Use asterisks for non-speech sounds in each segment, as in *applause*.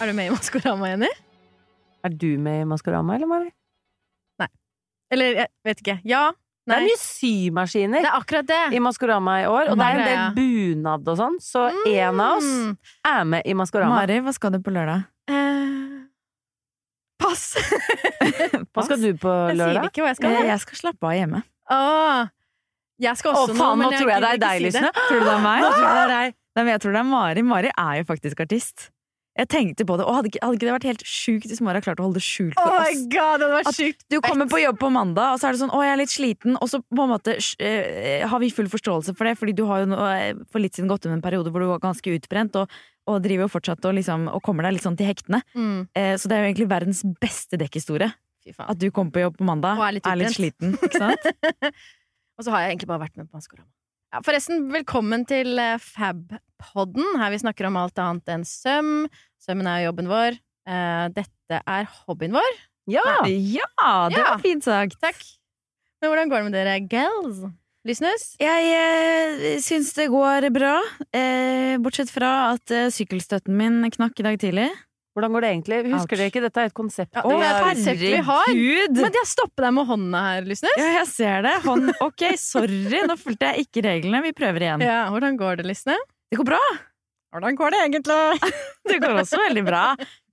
Er du med i Maskorama, Jenny? Er du med i Maskorama, eller, Mari? Nei. Eller, jeg vet ikke. Ja? Det er mye symaskiner Det er akkurat det. i Maskorama i år, og det er en del bunad og sånn, så en av oss Mm. er med i Maskorama. Mari, hva skal du på lørdag? Eh, pass! *laughs* Hva skal du på lørdag? Jeg sier ikke hva jeg skal. Eh, Jeg skal slappe av hjemme. Åh, jeg skal også Åh, faen, nå men tror jeg det er deg, si. Lysne. Tror du det er meg? Nå tror jeg det er deg. Nei, men jeg tror det er Mari. Mari er jo faktisk artist. Jeg tenkte på det, og hadde ikke, hadde ikke det vært helt sjukt hvis Mari har klart å holde det skjult Oh for my oss? god, det hadde vært At Du kommer på jobb på mandag, og så er det sånn 'Å, jeg er litt sliten', og så på en måte eh, har vi full forståelse for det, fordi du har jo eh, for litt siden gått under en periode hvor du var ganske utbrent, og, og driver jo fortsatt og, liksom, og kommer deg litt sånn til hektene. mm, Eh, så det er jo egentlig verdens beste dekkhistorie. At du kommer på jobb på mandag, Og er litt utbrent. sliten. Ikke sant? *laughs* Og så har jeg egentlig bare vært med på Maskorama. Ja, forresten, velkommen til Fabpodden Fab-podden, her vi snakker om alt annet enn søm. Sømmen er jobben vår. Eh, dette er hobbyen vår. Ja! Ja, det Ja. var fint sagt. Takk. Men hvordan går det med dere gals? Lysnes? Jeg eh, syns det går bra, eh, bortsett fra at eh, sykkelstøtten min knakk i dag tidlig. Hvordan går det egentlig? Husker dere ikke? Dette er et konsept. Ja, det er et konsept vi har. Herregud! Men jeg stopper deg med hånda her, Lysnes. Ja, jeg ser det. Hånd, *laughs* ok, sorry, nå fulgte jeg ikke reglene. Vi prøver igjen. Ja, hvordan går det, Lysne? Det går bra. Hvordan går det egentlig? *laughs* Det går også veldig bra.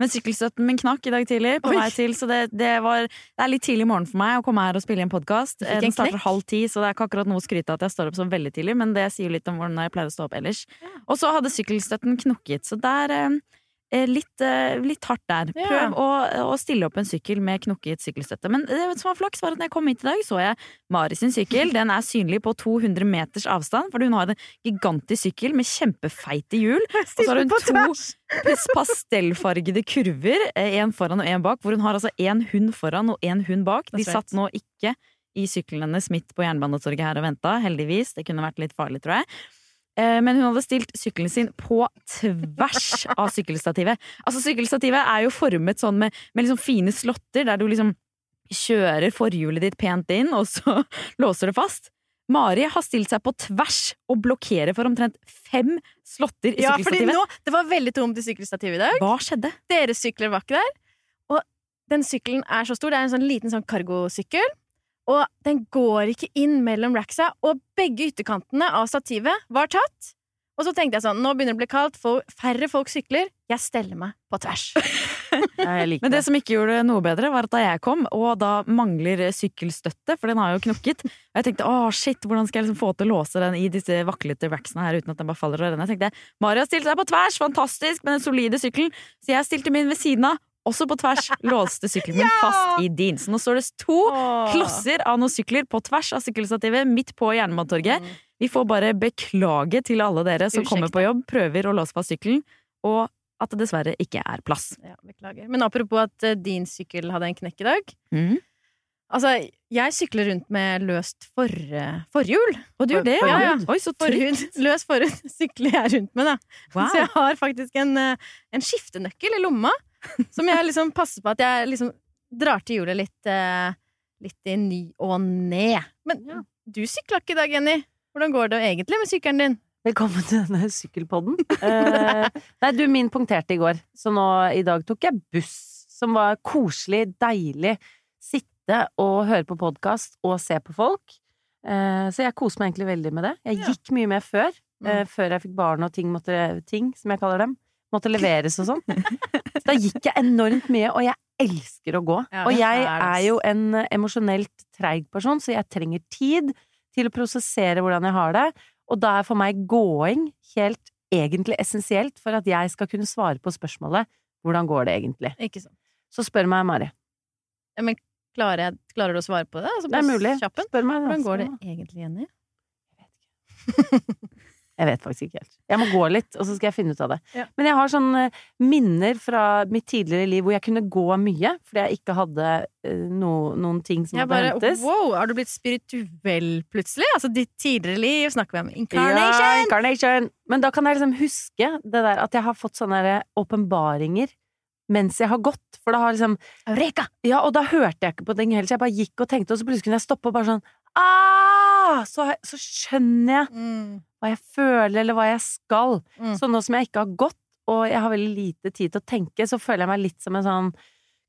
Men sykkelstøtten min knakk i dag tidlig, på Oi. vei til, så det, det, var, det er litt tidlig i morgen for meg å komme her og spille en podkast. Den starter halv ti, så det er ikke akkurat noe å skryte av at jeg står opp så veldig tidlig, men det sier jo litt om hvordan jeg pleier å stå opp ellers. Og så hadde sykkelstøtten knukket, så der eh, litt, eh, litt hardt der. Ja. Prøv å, å stille opp en sykkel med knokket sykkelstøtte. Men det som var flaks, var at når jeg kom hit i dag, så jeg Mari sin sykkel. Den er synlig på 200 meters avstand, for hun har en gigantisk sykkel med kjempefeite hjul. *laughs* Og så har hun to *laughs* pastellfargede kurver, én foran og én bak, hvor hun har altså én hund foran og én hund bak. De satt nå ikke i sykkelen hennes midt på Jernbanetorget her og venta, heldigvis. Det kunne vært litt farlig, tror jeg. Eh, Men hun hadde stilt sykkelen sin på tvers av sykkelstativet. Altså Sykkelstativet er jo formet sånn med, med liksom fine slåtter, der du liksom kjører forhjulet ditt pent inn, og så *laughs* låser det fast. Mari har stilt seg på tvers og blokkerer for omtrent fem slåtter i Ja, fordi sykkelstativet. nå, det var veldig tomt i sykkelstativet i dag. Hva skjedde? Deres sykler var ikke der. Og den sykkelen er så stor. Det er en sånn liten sånn cargosykkel. Og den går ikke inn mellom racksa, og begge ytterkantene av stativet var tatt. Og så tenkte jeg sånn, nå begynner det å bli kaldt, for færre folk sykler. Jeg steller meg på tvers. *laughs* Ja, jeg liker Men det det. som ikke gjorde det noe bedre, var at da jeg kom, og da mangler sykkelstøtte, for den har jo knukket, og jeg tenkte å shit, hvordan skal jeg liksom få til å låse den i disse vaklete racksene her uten at den bare faller og renner? Jeg tenkte Mari har stilt seg på tvers, fantastisk, med den solide sykkelen, så jeg stilte min ved siden av, også på tvers, *laughs* låste sykkelen min fast i din. Så nå står det to klosser av noen sykler på tvers av sykkelstativet midt på Jernbanetorget. Vi får bare beklage til alle dere som Ursäkta. kommer på jobb, prøver å låse fast sykkelen, og at det dessverre ikke er plass. Ja, beklager. Men apropos at eh, din sykkel hadde en knekk i dag. Mm. Altså, jeg sykler rundt med løst for, forhjul. Og du gjør det, Ja, ja. Oi, så. Forhud, *laughs* løs forhud *laughs* sykler jeg rundt med, da. Wow. Så jeg har faktisk en, eh, en skiftenøkkel i lomma, *laughs* som jeg liksom passer på at jeg liksom drar til hjulet litt, eh, litt i ny og ned. Men du sykla ikke i dag, Jenny. Hvordan går det egentlig med sykkelen din? Velkommen til denne sykkelpodden. Eh, nei, du, min punkterte i går, så nå i dag tok jeg buss, som var koselig, deilig. Sitte og høre på podkast og se på folk. Eh, så jeg koser meg egentlig veldig med det. Jeg Ja. gikk mye mer før, eh, Mm. før jeg fikk barn og ting måtte Ting, som jeg kaller dem. Måtte leveres og sånn. Da gikk jeg enormt mye, og jeg elsker å gå. Og jeg er jo en emosjonelt treig person, så jeg trenger tid til å prosessere hvordan jeg har det. Og da er for meg gåing helt egentlig essensielt for at jeg skal kunne svare på spørsmålet hvordan går det egentlig? Ikke sant. Så spør meg, Mari. Ja, men klarer, jeg, klarer du å svare på det? Altså, Det er mulig. Kjappen? Spør meg. da. Hvordan går det egentlig, Jenny? Jeg vet faktisk ikke helt. Jeg må gå litt, og så skal jeg finne ut av det. Ja. Men jeg har sånne minner fra mitt tidligere liv hvor jeg kunne gå mye, fordi jeg ikke hadde eh, no, noen ting som Jeg måtte bare, hentes. wow, har du blitt spirituell plutselig? Altså ditt tidligere liv snakker vi om Ja, incarnation! incarnation! Men da kan jeg liksom huske det der at jeg har fått sånne åpenbaringer mens jeg har gått, for da har liksom Eureka! Ja, og da hørte jeg ikke på ting heller, så jeg bare gikk og tenkte, og så plutselig kunne jeg stoppe og bare sånn ah! Så, så skjønner jeg Mm. Hva jeg føler, eller hva jeg skal. Mm. Så nå som jeg ikke har gått, og jeg har veldig lite tid til å tenke, så føler jeg meg litt som en sånn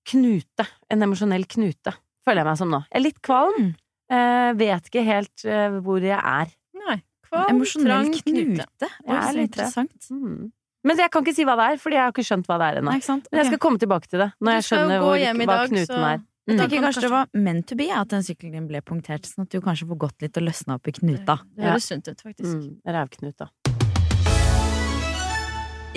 knute. En emosjonell knute, føler jeg meg som nå. Jeg er litt kvalm. Eh, vet ikke helt eh, hvor jeg er. Nei. Kvalm, Emosjonell trang, knute. Oi, Jeg er så litt interessant. Mm. Men jeg kan ikke si hva det er, fordi jeg har ikke skjønt hva det er ennå. Men jeg skal komme tilbake til det når jeg skjønner hvor, hva knuten så- er. Jeg Da tenker kan kanskje det var meant to be at den sykkelen din ble punktert, sånn at du kanskje får gått litt og løsna opp i knuta. Det høres sunt ut, faktisk. Mm, Rævknuta.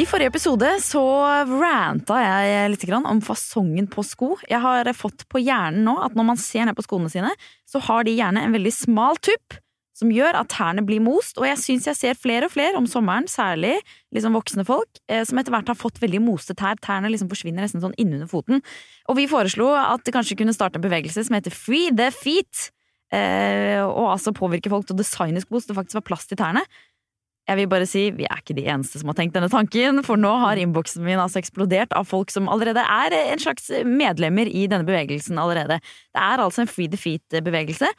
I forrige episode så ranta jeg litt grann om fasongen på sko. Jeg har fått på hjernen nå at når man ser ned på skoene sine, så har de gjerne en veldig smal tupp. Som gjør at tærne blir most, og jeg syns jeg ser flere og flere om sommeren, særlig liksom voksne folk, eh, som etter hvert har fått veldig moste tær. Tærne liksom forsvinner nesten sånn innunder foten. Og vi foreslo at det kanskje kunne starte en bevegelse som heter Free the Feet. Eh, og altså påvirke folk til å designe sko så det faktisk var plass til tærne. Jeg vil bare si, Vi er ikke de eneste som har tenkt denne tanken, for nå har innboksen min altså eksplodert av folk som allerede er en slags medlemmer i denne bevegelsen allerede. Det er altså en free the feet-bevegelse.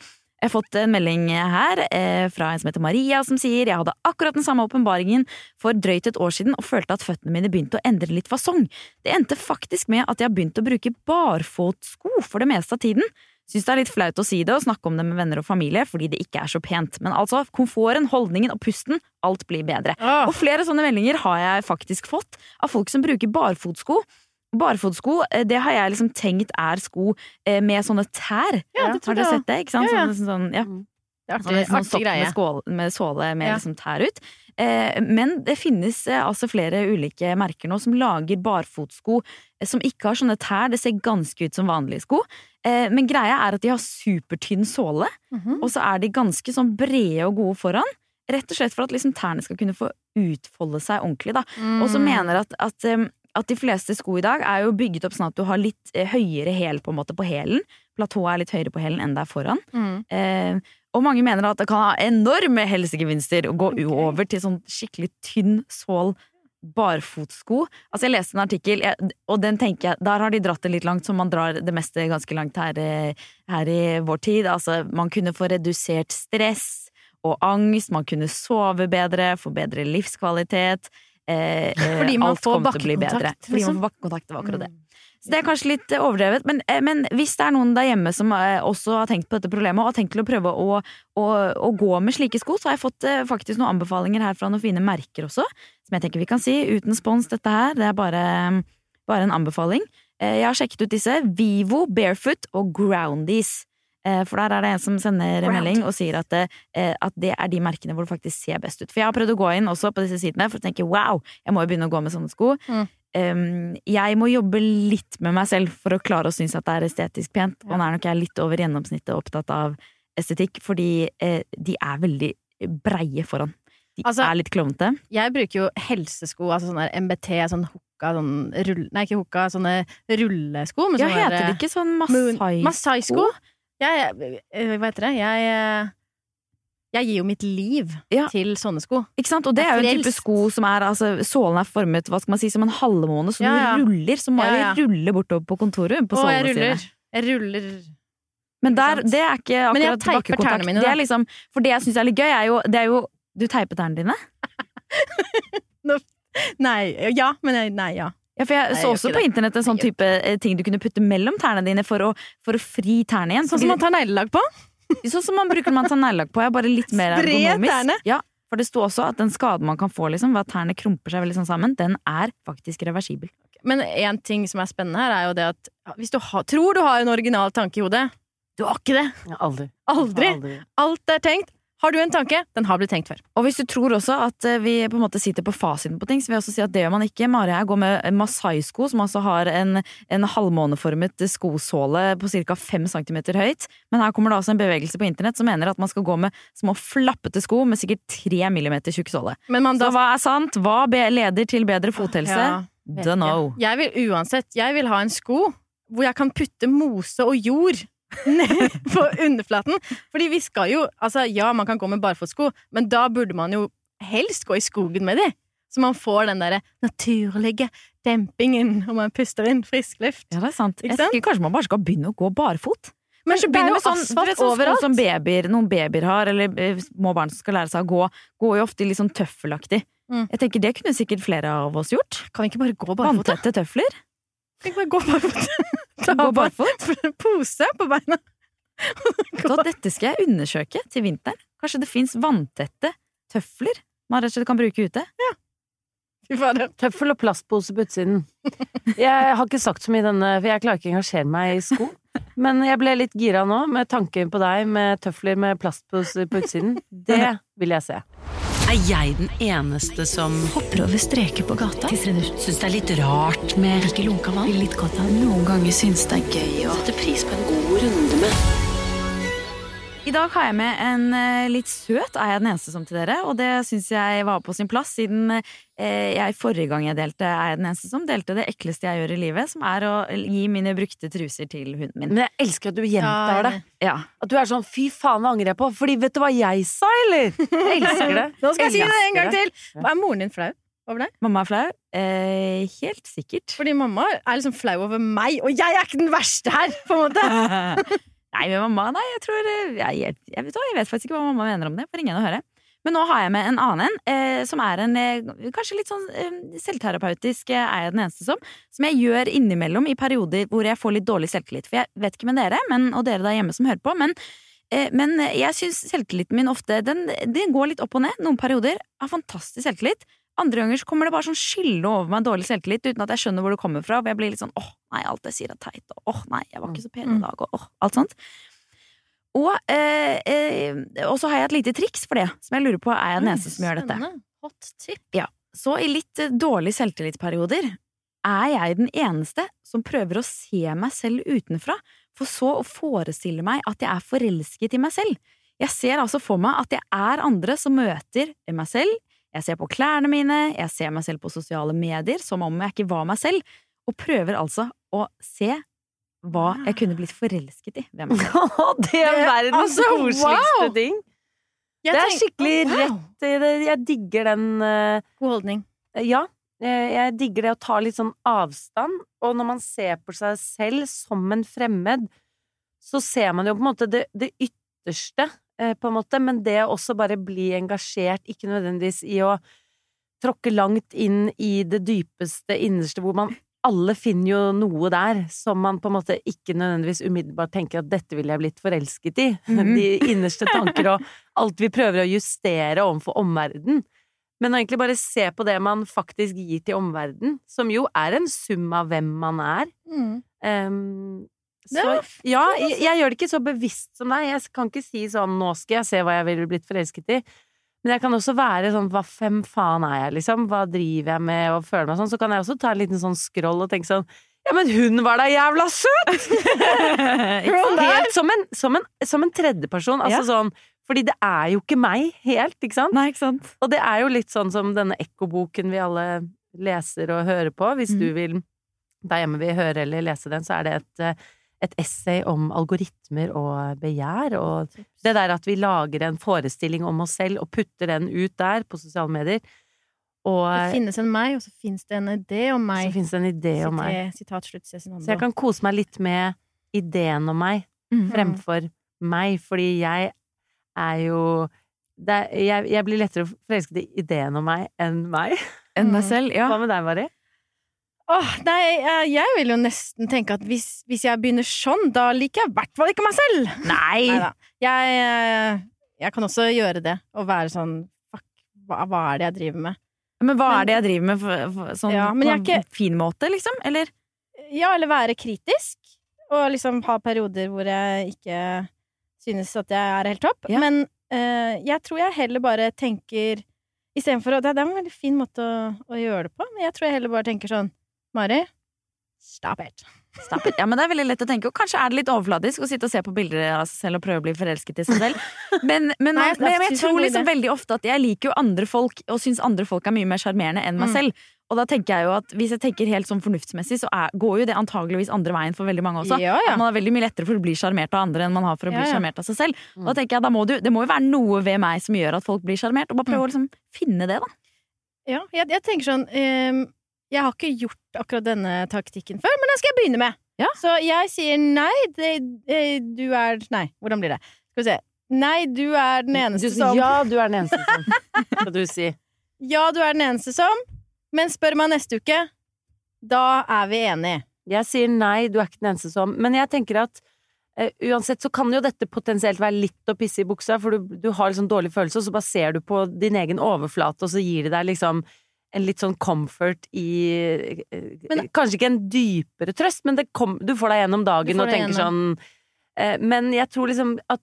Jeg har fått en melding her eh, fra en som heter Maria, som sier jeg hadde akkurat den samme åpenbaringen for drøyt et år siden og følte at føttene mine begynte å endre litt fasong. Det endte faktisk med at jeg har begynt å bruke barfotsko for det meste av tiden. Syns det er litt flaut å si det og snakke om det med venner og familie fordi det ikke er så pent. Men altså, komforten, holdningen og pusten, alt blir bedre. Åh, Og flere sånne meldinger har jeg faktisk fått av folk som bruker barfotsko. Barfotsko, eh, det har jeg liksom tenkt er sko eh, med sånne tær. Ja, det har dere sett det? Ikke sant? Ja, ja. Sånn, sånn, ja. det er Sånn, artig, sånn artig sånn greie. med, skål, med såle med Ja. liksom tær ut. Eh, men det finnes eh, altså flere ulike merker nå som lager barfotsko eh, som ikke har sånne tær. Det ser ganske ut som vanlige sko. Eh, men greia er at de har supertynn såle, Mhm. og så er de ganske sånn brede og gode foran. Rett og slett for at liksom tærne skal kunne få utfolde seg ordentlig. da. Og så Mm. mener at, at, um, at de fleste sko i dag er jo bygget opp sånn at du har litt eh, høyere hæl på en måte på hælen. Platået er litt høyere på hælen enn det er foran. Mm. Eh, og mange mener at det kan ha enorme helsegevinster å gå okay. over til sånn skikkelig tynn sål barfotsko. Altså Jeg leste en artikkel, og den tenker jeg Der har de dratt det litt langt, som man drar det meste ganske langt her, eh, her i vår tid. Altså Man kunne få redusert stress og angst, man kunne sove bedre, få bedre livskvalitet. Eh, *laughs* eh, Fordi man alt får til å bli bedre. bakkekontakt, Fordi man liksom. får bakkekontakt, det var akkurat det. Mm. Så det er kanskje litt eh, overdrevet, men, eh, men hvis det er noen der hjemme som eh, også har tenkt på dette problemet, og har tenkt til å prøve å, å, å gå med slike sko, så har jeg fått eh, faktisk noen anbefalinger her fra noen fine merker også, som jeg tenker vi kan si uten spons, dette her. Det er bare, bare en anbefaling. Eh, Jeg har sjekket ut disse. Vivo, Barefoot og Groundies. Eh, For der er det en som sender en melding og sier at det, eh, at det er de merkene hvor det faktisk ser best ut. For jeg har prøvd å gå inn også på disse sidene for å tenke wow, jeg må jo begynne å gå med sånne sko. Mm. Um, jeg må jobbe litt med meg selv for å klare å synes at det er estetisk pent. Og nå er nok jeg litt over gjennomsnittet opptatt av estetikk, fordi eh, de er veldig breie foran. De Altså, er litt klovnete. Jeg bruker jo helsesko, altså sånne MBT, sånn hooka, sånn rull... Nei, ikke hooka, sånne rullesko. Men Ja, sånne heter det ikke sånn moon- Masai? Jeg, eh, hva heter det? Jeg eh, Jeg gir jo mitt liv Ja. til sånne sko. Ikke sant? Og det er jo en type sko som er altså, Sålen er formet hva skal man si, som en halvmåne, så Ja, ja. du ruller. Så Mari Ja, ruller bortover på kontoret på sålene ruller. sine. Jeg ruller Men der, det er ikke akkurat tilbakekontakt bakkekontakt. mine, Det liksom, for det jeg syns er litt gøy, er jo, det er jo Du teiper tærne dine? *laughs* Nei. Ja, men jeg, nei, ja. Ja, for jeg Nei, så jeg også på internett en sånn Jeg type eh, ting du kunne putte mellom tærne dine for å, for å fri tærne igjen. Sånn som man tar neglelag på? *laughs* Sånn som man bruker man tar neglelag på. Jeg bare litt mer ergonomisk. Ja, for det sto også at den skaden man kan få liksom, ved at tærne krumper seg veldig sånn sammen, den er faktisk reversibel. Men én ting som er spennende her, er jo det at hvis du har, tror du har en original tanke i hodet Du har ikke det! Ja, Aldri. Aldri! Aldri. Alt er tenkt. Har du en tanke? Den har blitt tenkt før. Og hvis du tror også at eh, vi på en måte sitter på fasiten på ting, så vil jeg også si at det gjør man ikke. Mari jeg går med Masai-sko, som altså har en, en halvmåneformet skosåle på ca. 5 cm høyt. Men her kommer det altså en bevegelse på internett som mener at man skal gå med små flappete sko med sikkert 3 mm tjukk såle. Men man Så hva er sant? Hva leder til bedre fothelse? Ja, Dunno. Jeg vil uansett Jeg vil ha en sko hvor jeg kan putte mose og jord *laughs* på underflaten. Fordi vi skal jo Altså, ja, man kan gå med barfotsko, men da burde man jo helst gå i skogen med de. Så man får den derre naturlige dempingen, og man puster inn frisk luft. Ja, det er sant. Ikke sant? Jeg, kanskje man bare skal begynne å gå barfot. Men Kanskje begynne med sånn, asfalt sånn overalt. som babyer, noen babyer har, eller eh, små barn som skal lære seg å gå. Går jo ofte litt sånn tøffelaktig. Mm. Jeg tenker Det kunne sikkert flere av oss gjort. Kan vi ikke bare gå barfot? da? Vanntette tøfler. Kan vi ikke bare gå barfot? *laughs* *laughs* Ta Gå på barfot. *laughs* pose på beina. *laughs* Så dette skal jeg undersøke til vinteren. Kanskje det fins vanntette tøfler man rett og slett kan bruke ute. Ja. Tøffel og plastpose på utsiden. Jeg har ikke sagt så mye i denne, for jeg klarer ikke å engasjere meg i sko. Men jeg ble litt gira nå, med tanken på deg med tøfler med plastpose på utsiden. Det vil jeg se. Er jeg den eneste som Hopper over streker på gata. syns det er litt rart med Ikke lunka vann. Litt godt av Noen ganger syns det er gøy å Setter pris på en god runde med I dag har jeg med en eh, litt søt Er jeg den eneste som til dere? Og det syns jeg var på sin plass, siden eh, jeg forrige gang jeg delte Er jeg den eneste som, delte det ekleste jeg gjør i livet, som er å gi mine brukte truser til hunden min. Men jeg elsker at du gjentar det. Ja. At du er sånn 'fy faen, det angrer jeg på', fordi vet du hva jeg sa, eller? *laughs* Jeg elsker det. Nå skal jeg si det en gang til til! Er moren din flau over deg? Mamma er flau? Eh, helt sikkert. Fordi mamma er liksom flau over meg, og jeg er ikke den verste her! på en måte *laughs* Nei, med mamma, nei, jeg tror eh, jeg, jeg, vet, jeg vet faktisk ikke hva mamma mener om det. Får ingen å høre. Men nå har jeg med en annen en, eh, som er en eh, kanskje litt sånn eh, selvterapeutisk, eh, er jeg den eneste som, som jeg gjør innimellom i perioder hvor jeg får litt dårlig selvtillit. For jeg vet ikke med dere, men, og dere der hjemme som hører på, men, eh, men jeg syns selvtilliten min ofte den, den går litt opp og ned. Noen perioder har fantastisk selvtillit. Andre ganger så kommer det bare sånn skylde over meg dårlig selvtillit uten at jeg skjønner hvor det kommer fra. Og jeg blir litt sånn åh, nei, alt jeg sier er teit, og åh, nei, jeg var ikke så pen i Mm. dag, og åh, alt sånt. Og, eh, eh, og så har jeg et lite triks for det, som jeg lurer på er jeg den eneste som gjør dette. Hot tip. Så i litt eh, dårlige selvtillitsperioder er jeg den eneste som prøver å se meg selv utenfra, for så å forestille meg at jeg er forelsket i meg selv. Jeg ser altså for meg at jeg er andre som møter meg selv. Jeg ser på klærne mine, jeg ser meg selv på sosiale medier som om jeg ikke var meg selv, og prøver altså å se hva jeg kunne blitt forelsket i Hvem *laughs* er det? det er verdens altså, koseligste wow! ting. Jeg Det er skikkelig Wow. rett. Jeg digger den uh, God holdning. Ja, eh, jeg digger det å ta litt sånn avstand, og når man ser på seg selv som en fremmed, så ser man jo på en måte det, det ytterste, eh, på en måte, men det å også bare bli engasjert, ikke nødvendigvis i å tråkke langt inn i det dypeste, innerste, hvor man alle finner jo noe der som man på en måte ikke nødvendigvis umiddelbart tenker at dette ville jeg blitt forelsket i. *laughs* Mhm. De innerste tanker og alt vi prøver å justere overfor omverdenen. Men å egentlig bare se på det man faktisk gir til omverdenen, som jo er en sum av hvem man er. mm. Det så ja, jeg, jeg gjør det ikke så bevisst som deg. Jeg kan ikke si sånn 'nå skal jeg se hva jeg ville blitt forelsket i'. Men jeg kan også være sånn 'hva fem faen er jeg', liksom? Hva driver jeg med, og føler meg sånn. Så kan jeg også ta en liten sånn scroll og tenke sånn 'ja, men hun var da jævla søt'! *laughs* Helt som en, som en, som en tredjeperson. Altså Ja. sånn Fordi det er jo ikke meg helt, ikke sant? Nei, ikke sant? Og det er jo litt sånn som denne ekkoboken vi alle leser og hører på. Hvis Mm. du vil der hjemme vil høre eller lese den, så er det et, eh, et essay om algoritmer og begjær. Og det der at vi lager en forestilling om oss selv og putter den ut der på sosiale medier. Og Det finnes en meg, og så finnes det en idé om så meg. finnes det en idé om meg. Sitat slutt, Så jeg kan kose meg litt med ideen om meg Mm. fremfor meg, fordi jeg er jo det er, jeg, jeg blir lettere forelsket i ideen om meg enn meg. Enn meg selv, ja. Hva med deg, Mari? Åh, nei, jeg, jeg vil jo nesten tenke at hvis, hvis jeg begynner sånn, da liker jeg i hvert fall ikke meg selv! Nei! Neida. Jeg, eh, jeg kan også gjøre det, og være sånn Fuck, hva, hva er det jeg driver med? Men hva Men- er det jeg driver med for, for, sånn Ja, på en fin måte, liksom? Eller? Ja, eller være kritisk, og liksom ha perioder hvor jeg ikke synes at jeg er helt topp. Ja. Men eh, Jeg tror jeg heller bare tenker Istedenfor å det er en veldig fin måte å, å gjøre det på, men jeg tror jeg heller bare tenker sånn Mari, stop it. Stop it. Ja, men det er veldig lett å tenke. Og kanskje er det litt overfladisk å sitte og se på bilder av seg selv og prøve å bli forelsket i seg selv. *laughs* Men, men, Nei, men, jeg, jeg tror liksom veldig ofte at jeg liker jo andre folk, og syns andre folk er mye mer sjarmerende enn meg Mm. selv. Og da tenker jeg jo at hvis jeg tenker helt sånn fornuftsmessig, så er, går jo det antageligvis andre veien for veldig mange også. Ja, ja. Man har veldig mye lettere for å bli sjarmert av andre enn man har for å bli Ja, ja. av seg selv. Og da tenker jeg, da må du, Det må jo være noe ved meg som gjør at folk blir sjarmert, og bare Mm. prøve å liksom finne det, da. Ja, jeg, jeg tenker sånn ehm, Jeg har ikke gjort akkurat denne taktikken før, men den skal jeg begynne med. Ja. Så jeg sier nei, det, det, du er Nei, hvordan blir det? Skal vi se. Nei, du er den eneste Du, som ja, du er den eneste som *laughs* Skal du si. Ja, du er den eneste som Men spør meg neste uke. Da er vi enige. Jeg sier nei, du er ikke den eneste som Men jeg tenker at uh, uansett så kan jo dette potensielt være litt å pisse i buksa, for du, du har liksom dårlig følelse, og så bare ser du på din egen overflate, og så gir det deg liksom en litt sånn comfort i eh, Men- Kanskje ikke en dypere trøst, men det kom, du får deg gjennom dagen og tenker gjennom. sånn eh, Men jeg tror liksom at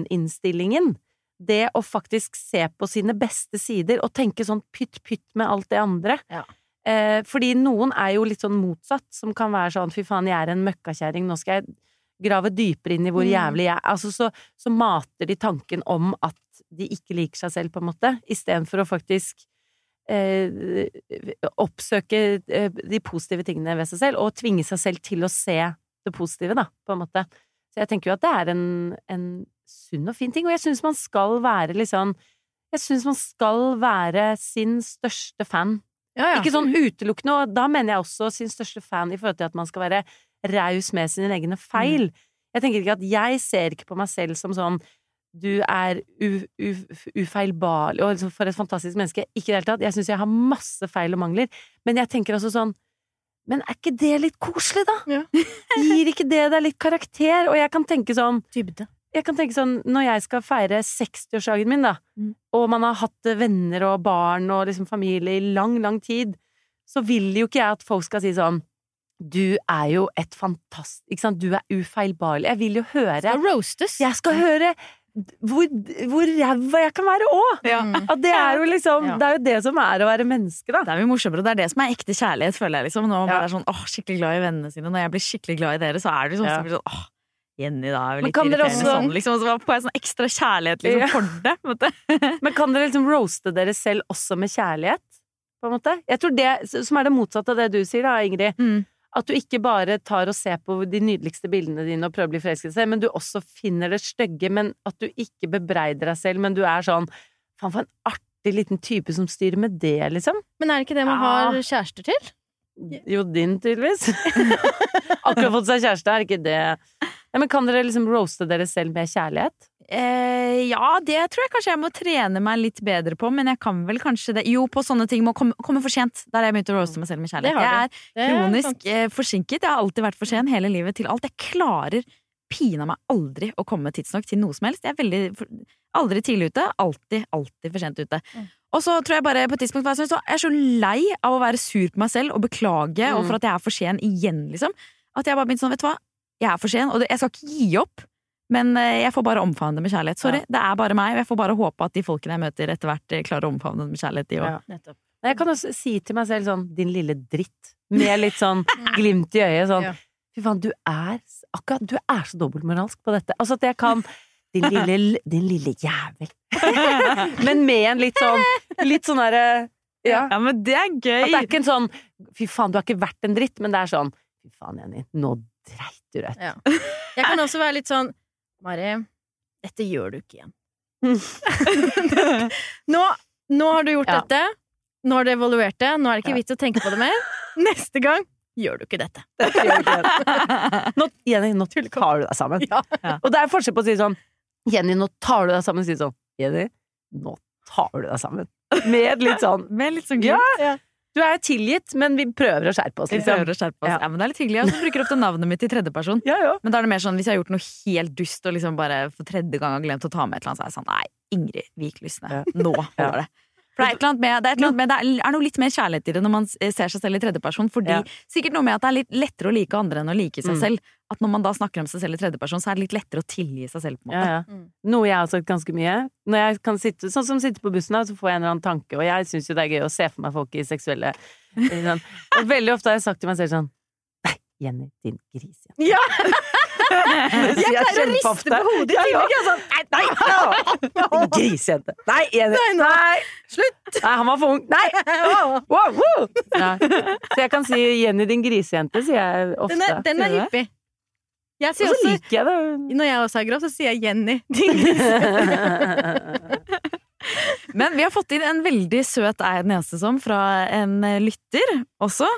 grunninnstillingen det å faktisk se på sine beste sider og tenke sånn pytt-pytt med alt det andre. Ja. Eh, fordi noen er jo litt sånn motsatt, som kan være sånn fy faen, jeg er en møkkakjerring, nå skal jeg grave dypere inn i hvor Mm. jævlig jeg er. Altså så, så mater de tanken om at de ikke liker seg selv, på en måte, istedenfor å faktisk oppsøke eh, de positive tingene ved seg selv, og tvinge seg selv til å se det positive, da, på en måte. Så jeg tenker jo at det er en, en sunn og fin ting, og jeg syns man skal være litt sånn Jeg syns man skal være sin største fan. Ja, ja. Ikke sånn utelukkende, og da mener jeg også sin største fan i forhold til at man skal være raus med sine egne feil. Jeg tenker ikke at jeg ser ikke på meg selv som sånn du er ufeilbarlig og liksom for et fantastisk menneske. Ikke i det hele tatt. Jeg syns jeg har masse feil og mangler, men jeg tenker også sånn Men er ikke det litt koselig, da? Ja. *laughs* Gir ikke det deg litt karakter? Og jeg kan tenke sånn Dybde. jeg kan tenke sånn, når jeg skal feire 60-årsdagen min, da, Mm. og man har hatt venner og barn og liksom familie i lang, lang tid, så vil jo ikke jeg at folk skal si sånn Du er jo et fantast... Ikke sant? Du er ufeilbarlig. Jeg vil jo høre Skal roastes. Jeg skal høre hvor, hvor ræva jeg kan være òg! Ja. Det er jo liksom Det er jo det som er å være menneske, da. Det er mye morsommere, og det er det som er ekte kjærlighet, føler jeg. liksom Når man Ja. bare er sånn åh, skikkelig glad i vennene sine. Når jeg blir skikkelig glad i dere, så er det liksom Ja. så blir sånn åh, Jenny, da er jo litt irriterende også- sånn, liksom. Og så får jeg sånn ekstra kjærlighet liksom, Ja. for det. på en måte. *laughs* Men kan dere liksom roaste dere selv også med kjærlighet? På en måte? Jeg tror det som er det motsatte av det du sier, da, Ingrid. Mm. At du ikke bare tar og ser på de nydeligste bildene dine og prøver å bli forelsket i seg, men du også finner det stygge, men at du ikke bebreider deg selv, men du er sånn Faen, for en artig liten type som styrer med det, liksom. Men er det ikke det man Ja. har kjærester til? Jo, din, tydeligvis. *laughs* Akkurat fått seg kjæreste, er ikke det ja, Men kan dere liksom roaste dere selv med kjærlighet? Eh, ja, det tror jeg kanskje jeg må trene meg litt bedre på, men jeg kan vel kanskje det Jo, på sånne ting må komme, komme for sent. Der har jeg begynt å roaste meg selv med kjærlighet. Jeg er Det kronisk eh, forsinket. Jeg har alltid vært for sen hele livet til alt. Jeg klarer pina meg aldri å komme tidsnok til noe som helst. Jeg er veldig aldri tidlig ute, alltid, alltid for sent ute. Mm. Og så tror jeg bare på et tidspunkt jeg så jeg er så lei av å være sur på meg selv og beklage, og Mm. for at jeg er for sen igjen, liksom. At jeg bare begynte sånn, vet du hva, jeg er for sen, og jeg skal ikke gi opp. Men eh, jeg får bare omfavne det med kjærlighet. Sorry, Ja. det er bare meg, og jeg får bare håpe at de folkene jeg møter etter hvert eh, klarer å omfavne det med kjærlighet, de òg. Ja. Jeg kan også si til meg selv sånn din lille dritt, med litt sånn *laughs* glimt i øyet, sånn fy faen, du er akkurat Du er så dobbeltmoralsk på dette. Altså at jeg kan din lille, din lille jævel. *laughs* Men med en litt sånn Litt sånn derre Ja. Ja, men det er At det er gøy! ikke en sånn fy faen, du har ikke vært en dritt, men det er sånn fy faen, Jenny, nå dreit du rett. Ja. Jeg kan også være litt sånn Mari, dette gjør du ikke igjen. *laughs* nå, nå har du gjort Ja. dette. Nå har du evaluert det. Nå er det ikke Ja. vits å tenke på det mer. *laughs* Neste gang gjør du ikke dette. *laughs* Nå, Jenny, nå tar du deg sammen. Ja. Og det er forskjell på å si sånn Jenny, nå tar du deg sammen. Si sånn Jenny, nå tar du deg sammen. Med litt sånn Med litt sånn Ja, glimt. Du er tilgitt, men vi prøver å skjerpe oss, Vi liksom. prøver å skjerpe oss. Ja. Ja. men det er litt hyggelig. Og så bruker ofte navnet mitt i tredjeperson. *laughs* Ja, ja. Men da er det mer sånn hvis jeg har gjort noe helt dust og liksom bare for tredje gang har glemt å ta med et eller annet, så er jeg sånn nei, Ingrid Vik Lysne, nå *laughs* holder det. For det er et eller annet med, det er, annet med, det er- noe litt mer kjærlighet i det når man ser seg selv i tredjeperson. Fordi Ja. Sikkert noe med at det er litt lettere å like andre enn å like seg Mm. selv. At når man da snakker om seg selv i tredjeperson, så er det litt lettere å tilgi seg selv. på en måte. Ja, ja. Mm. Noe jeg har sagt ganske mye. Når jeg kan sitte, sånn som sitte på bussen, da, så får jeg en eller annen tanke, og jeg syns jo det er gøy å se for meg folk i seksuelle sånn. Og veldig ofte har jeg sagt til meg selv sånn Nei, Jenny, din gris. Jenny. Ja! *laughs* Det sier Jeg pleier å riste på hodet i tillegg. Sånn, nei, Nei, ja. *laughs* Grisejente. Nei, Nei. Nei. Slutt! Nei, han var for ung. Nei! *laughs* Wow, wow. Ja. Så jeg kan si 'Jenny, din grisejente', sier jeg ofte. Den er, den er hyppig. Jeg sier også, liker jeg det. når jeg også er grov, så sier jeg Jenny. Din grisejente'. *laughs* Men vi har fått inn en veldig søt er jeg den eneste som fra en lytter også.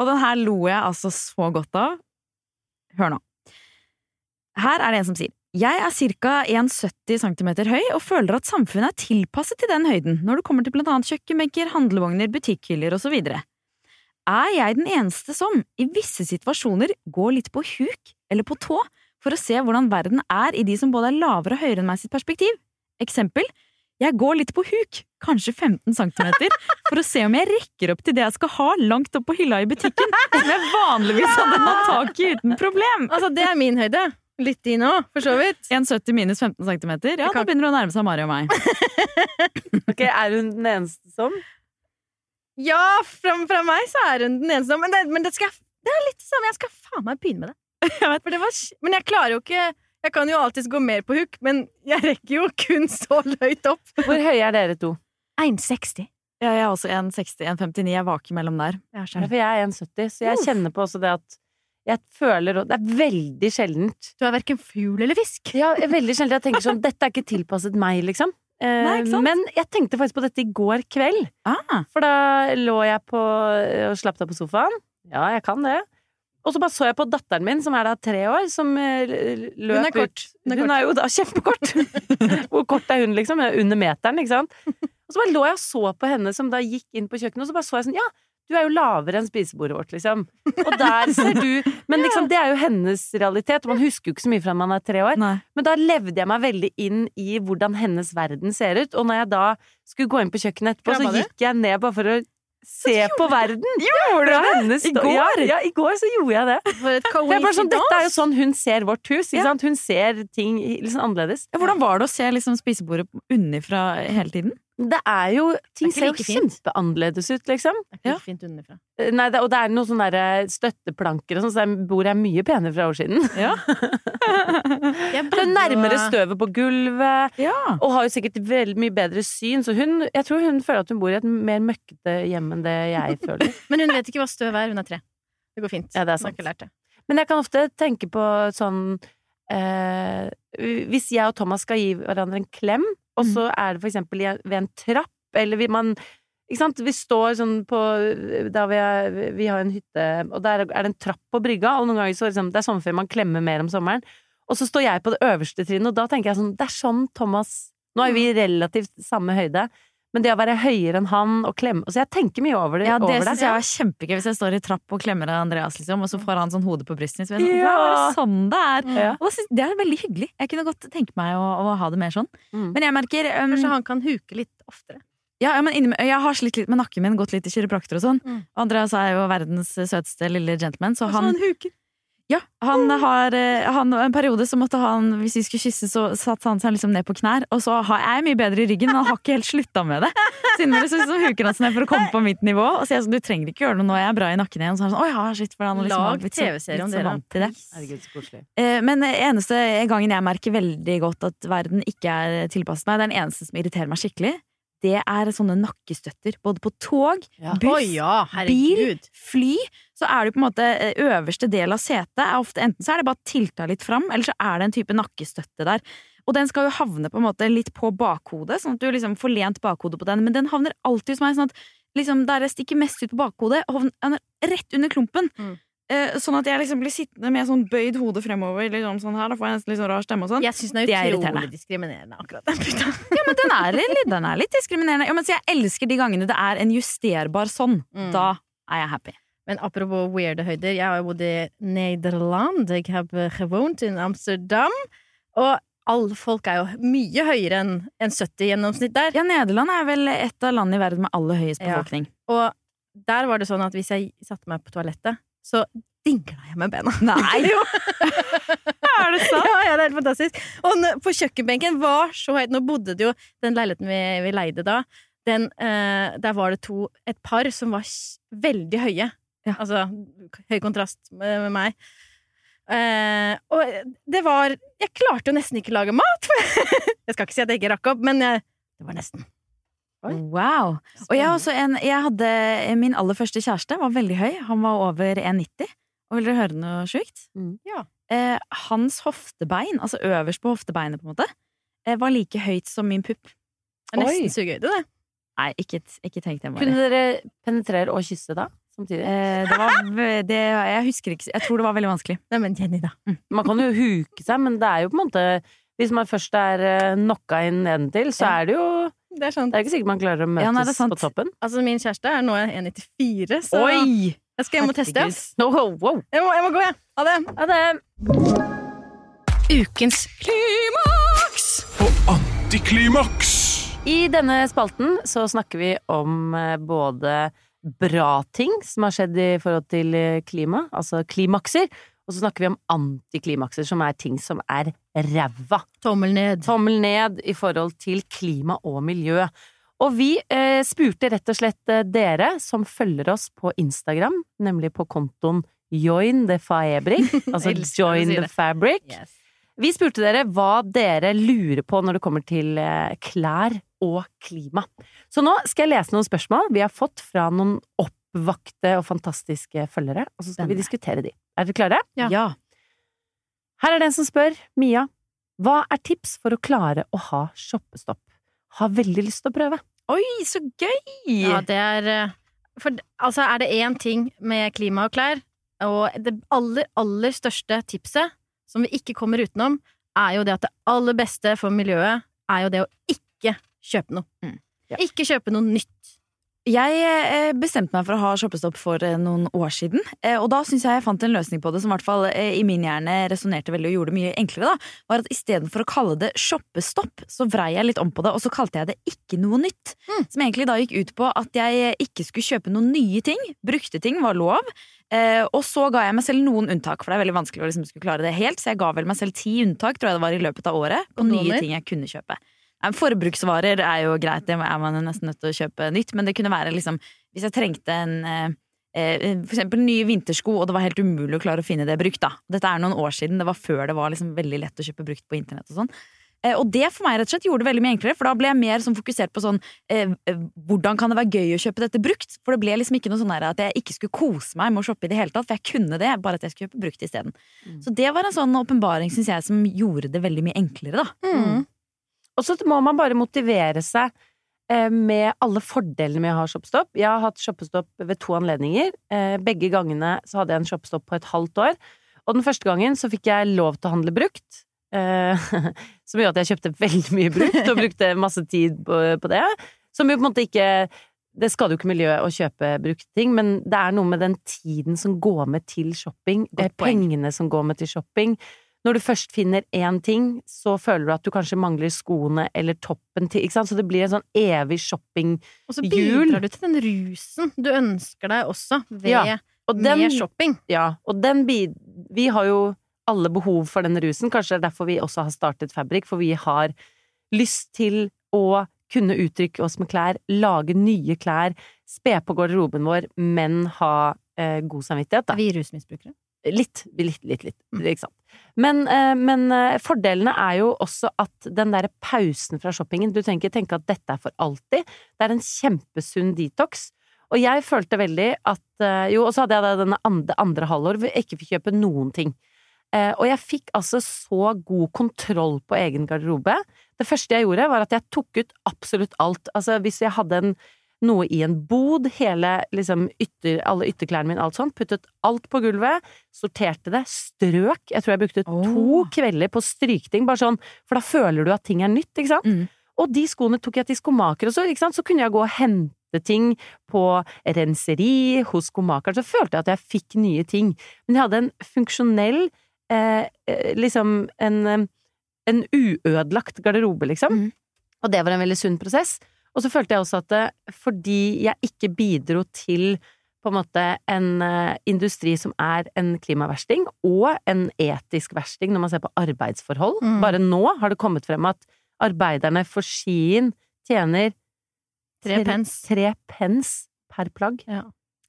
Og den her lo jeg altså så godt av. Hør nå. Her er det en som sier Jeg er ca. 1,70 cm høy og føler at samfunnet er tilpasset til den høyden når det kommer til blant annet kjøkkenbenker, handlevogner, butikkhyller osv. Er jeg den eneste som, i visse situasjoner, går litt på huk eller på tå for å se hvordan verden er i de som både er lavere og høyere enn meg sitt perspektiv? Eksempel jeg går litt på huk, kanskje 15 cm, for å se om jeg rekker opp til det jeg skal ha langt opp på hylla i butikken, som jeg vanligvis hadde nådd tak i uten problem. Altså, det er min høyde. Litt i nå, for så vidt. 1,70 minus 15 cm. Ja, kan- da begynner hun å nærme seg Mari og meg. *laughs* Ok, Er hun den eneste som? Ja, fra, fra meg så er hun den eneste. Men det, men det, skal, jeg- det er litt det samme. Jeg skal faen meg begynne med det. *laughs* For det var, men jeg klarer jo ikke Jeg kan jo alltids gå mer på huk, men jeg rekker jo kun så høyt opp. Hvor høye er dere to? 1,60. Ja, jeg er også 1,60, 1,59. Jeg vaker mellom der. Ja, Ja, for jeg er 1,70, så jeg kjenner på også det at jeg føler Det er veldig sjeldent. Du er verken fugl eller fisk. Ja, veldig sjeldent jeg tenker sånn *laughs* Dette er ikke tilpasset meg, liksom. Eh, Nei, ikke sant? Men jeg tenkte faktisk på dette i går kveld. Ah, For da lå jeg på og slapp av på sofaen. Ja, jeg kan det. Og så bare så jeg på datteren min, som er da tre år, som eh, løp Hun er kort. ut. Hun er Hun er jo da kjempekort! *laughs* Hvor kort er hun, liksom? Under meteren, ikke sant? Og så bare lå jeg og så på henne som da gikk inn på kjøkkenet, og så bare så jeg sånn Ja, du er jo lavere enn spisebordet vårt, liksom. Og der ser du *laughs* Men liksom, det er jo hennes realitet, og man husker jo ikke så mye fra man er tre år. nei. Men da levde jeg meg veldig inn i hvordan hennes verden ser ut. Og når jeg da skulle gå inn på kjøkkenet etterpå, så gikk jeg ned bare for å se på verden. Gjorde du det? I går? Ja, i går så gjorde jeg det. For jeg bare sånn, Dette er jo sånn hun ser vårt hus. Ikke sant? Hun ser ting sånn annerledes. Hvordan var det å se liksom spisebordet unnifra hele tiden? Det er jo Ting er ser jo like kjempeannerledes ut, liksom. Det er ikke like fint underfra. Nei, det, og det er noen sånne støtteplanker og sånn, så det- bordet er mye penere fra år siden. Ja. *laughs* Det er nærmere støvet på gulvet. ja. Og har jo sikkert veldig mye bedre syn, så hun, jeg tror hun føler at hun bor i et mer møkkete hjem enn det jeg føler. *laughs* Men hun vet ikke hva støv er. Hun er tre. Det går fint. Ja, det er Hun har ikke lært det. Men jeg kan ofte tenke på sånn eh, Hvis jeg og Thomas skal gi hverandre en klem, og så er det for eksempel ved en trapp, eller vil man ikke sant? Vi står sånn på Da vi, er, vi har en hytte, og der er det en trapp på brygga, og noen ganger så liksom, Det er sommerferie, man klemmer mer om sommeren. Og så står jeg på det øverste trinnet, og da tenker jeg sånn Det er sånn Thomas Nå er vi relativt samme høyde, men det å være høyere enn han og klemme Så jeg tenker mye over det. Ja, det syns jeg var kjempegøy. Hvis jeg står i trapp og klemmer Andreas, liksom, og så får han sånn hodet på brystet. Så er jeg sånn, Ja. «Wow, det sånn det er? Ja. Og da synes, det er veldig hyggelig. Jeg kunne godt tenke meg å, å ha det mer sånn. Mm. Men jeg merker um, Kanskje han kan huke litt oftere. ja, ja, men inni, Jeg har slitt litt med nakken min, gått litt til kiropraktor og sånn. Mm. Andreas er jo verdens søteste lille gentleman, så så han han huker. Ja, han har eh, han, En periode så måtte han, hvis vi skulle kysse, så satte han seg liksom ned på knær. Og så har jeg mye bedre i ryggen, men han har ikke helt slutta med det. Innimellom så, så huker han seg ned for å komme på mitt nivå. Og så jeg sånn, du trenger ikke gjøre noe nå, jeg er bra i nakken igjen. Så er han sånn, Oi, ja, shit, for han liksom Lag TV-serie om dere. til det. Herregud. Eh, Men eneste gangen jeg merker veldig godt at verden ikke er tilpasset meg, det er den eneste som irriterer meg skikkelig, det er sånne nakkestøtter. Både på tog, Ja. buss, Å ja, bil, fly, så er det på en måte eh, øverste del av setet er ofte enten så er det bare tilta litt fram, eller så er det en type nakkestøtte der. Og den skal jo havne på en måte litt på bakhodet, sånn at du liksom får lent bakhodet på den, men den havner alltid hos meg sånn at liksom der jeg stikker mest ut på bakhodet, havner er rett under klumpen. Mm. Eh, Sånn at jeg liksom blir sittende med sånn bøyd hode fremover, liksom sånn her, da får jeg nesten litt sånn rar stemme og sånn. Jeg syns den er utrolig diskriminerende, akkurat den puta. *laughs* Ja, men den er, litt- den er litt diskriminerende. Ja, men så jeg elsker de gangene det er en justerbar sånn. Mm. Da er jeg happy. Men apropos weirde høyder, jeg har jo bodd i Nederland. Jeg har gewoond in Amsterdam. Og alle folk er jo mye høyere enn en 70 gjennomsnitt der. Ja, Nederland er vel et av landene i verden med aller høyest Ja. befolkning. Og der var det sånn at hvis jeg satte meg på toalettet, så dingla jeg med bena. Nei! *laughs* Jo. er det sant? Ja, ja, det er helt fantastisk. Og på kjøkkenbenken var så høyt Nå bodde det jo Den leiligheten vi, vi leide da, den, eh, der var det to Et par som var veldig høye. Ja. Altså høy kontrast med, med meg. Eh, og det var Jeg klarte jo nesten ikke å lage mat! *laughs* jeg skal ikke si at jeg ikke rakk opp, men jeg, det var nesten. Wow. Og jeg, også en, jeg hadde Min aller første kjæreste var veldig høy. Han var over 1,90. Og vil dere høre noe sjukt? Mm. Ja. Eh, hans hoftebein, altså øverst på hoftebeinet, på en måte, eh, var like høyt som min pupp. Det er nesten Oi. sugehøyde, det. Nei, ikke, ikke tenk det, Kunne dere penetrere og kysse da? Samtidig? Eh, det var det, Jeg husker ikke Jeg tror det var veldig vanskelig. Nei, men Jenny, da. Man kan jo huke seg, men det er jo på en måte Hvis man først er eh, knocka inn nedentil, så Ja. er det jo Det er sant. Det er ikke sikkert man klarer å møtes Ja, nei, det er sant. på toppen. Altså, min kjæreste er nå 1,94, så Oi! jeg skal hjem og teste. No, wow, wow. Jeg må, jeg må gå, jeg. Ha det. Ha det Ukens Og antiklimaks! I denne spalten så snakker vi om eh, både bra ting som har skjedd i forhold til eh, klima, altså klimakser, og så snakker vi om antiklimakser, som er ting som er ræva. Tommel ned. Tommel ned i forhold til klima og miljø. Og vi eh, spurte rett og slett eh, dere som følger oss på Instagram, nemlig på kontoen Join the Fabric, *laughs* altså Join si the. Fabric. Yes. Vi spurte dere hva dere lurer på når det kommer til eh, klær og klima. Så nå skal jeg lese noen spørsmål vi har fått fra noen oppvakte og fantastiske følgere, og så skal vi diskutere de. Er dere klare? Ja. Ja. Her er det en som spør, Mia. Hva er tips for å klare å ha shoppestopp? Har veldig lyst til å prøve. Oi, så gøy! Ja, det er eh, For altså, er det én ting med klima og klær, og det aller, aller største tipset som vi ikke kommer utenom, er jo det at det aller beste for miljøet er jo det å ikke kjøpe noe. Mm. Ja. Ikke kjøpe noe nytt. Jeg eh, bestemte meg for å ha shoppestopp for eh, noen år siden, eh, og da syns jeg jeg fant en løsning på det som i hvert fall i min hjerne resonnerte veldig og gjorde det mye enklere. da, var at Istedenfor å kalle det shoppestopp, så vrei jeg litt om på det, og så kalte jeg det ikke noe nytt. Mm. Som egentlig da gikk ut på at jeg ikke skulle kjøpe noen nye ting. Brukte ting var lov. Og så ga jeg meg selv noen unntak, for det er veldig vanskelig å liksom skulle klare det helt. Så jeg ga vel meg selv ti unntak, tror jeg det var i løpet av året, på nye ting jeg kunne kjøpe. Forbruksvarer er jo greit, det er man nesten nødt til å kjøpe nytt, men det kunne være liksom Hvis jeg trengte en eh, eh, for eksempel nye vintersko, og det var helt umulig å klare å finne det brukt, da. Dette er noen år siden, det var før det var liksom veldig lett å kjøpe brukt på internett og sånn. Eh, Og det for meg rett og slett gjorde det veldig mye enklere, for da ble jeg mer sånn fokusert på sånn eh, Hvordan kan det være gøy å kjøpe dette brukt? For det ble liksom ikke noe sånn at jeg ikke skulle kose meg med å shoppe i det hele tatt, for jeg kunne det, bare at jeg skulle kjøpe brukt isteden. Mm. Så det var en sånn åpenbaring, syns jeg, som gjorde det veldig mye enklere, da. Mm. Og så må man bare motivere seg eh, med alle fordelene med å ha shoppestopp. Jeg har hatt shoppestopp ved to anledninger. Eh, Begge gangene så hadde jeg en shoppestopp på et halvt år. Og den første gangen så fikk jeg lov til å handle brukt. eh, *laughs* Som gjorde at jeg kjøpte veldig mye brukt, og brukte masse tid på, det. Som jo på en måte ikke Det skader jo ikke miljøet å kjøpe brukte ting, men det er noe med den tiden som går med til shopping, eh, pengene som går med til shopping. Når du først finner én ting, så føler du at du kanskje mangler skoene eller toppen til, ikke sant? Så det blir en sånn evig shoppinghjul. Og så bidrar du til den rusen du ønsker deg også ved, Ja, Og den, med shopping. ja, og den bid... Vi har jo alle behov for den rusen, kanskje det er derfor vi også har startet Fabrik, for vi har lyst til å kunne uttrykke oss med klær, lage nye klær, spe på garderoben vår, men ha eh, god samvittighet, da. Vi rusmisbrukere? Litt, litt, litt, litt. Mm. Ikke sant. Men, eh, men eh, fordelene er jo også at den derre pausen fra shoppingen Du trenger ikke tenke at dette er for alltid. Det er en kjempesunn detox. Og jeg følte veldig at eh, Jo, og så hadde jeg det andre, andre halvår hvor jeg ikke fikk kjøpe noen ting. Og jeg fikk altså så god kontroll på egen garderobe. Det første jeg gjorde, var at jeg tok ut absolutt alt. Altså hvis jeg hadde en noe i en bod, hele liksom ytter, alle ytterklærne mine, alt sånt. Puttet alt på gulvet, sorterte det, strøk. Jeg tror jeg brukte to kvelder på strykting, bare sånn, for da føler du at ting er nytt, ikke sant? Mm. Og de skoene tok jeg til skomaker, også, ikke sant, så kunne jeg gå og hente ting på renseri, hos skomakeren, så følte jeg at jeg fikk nye ting. Men jeg hadde en funksjonell, eh, eh, liksom en eh, en uødelagt garderobe, liksom. Mm. Og det var en veldig sunn prosess. Og så følte jeg også at det, fordi jeg ikke bidro til på en måte en eh, industri som er en klimaversting, og en etisk versting når man ser på arbeidsforhold. Mm. Bare nå har det kommet frem at arbeiderne for Skien tjener Tre pence. tre pence per plagg.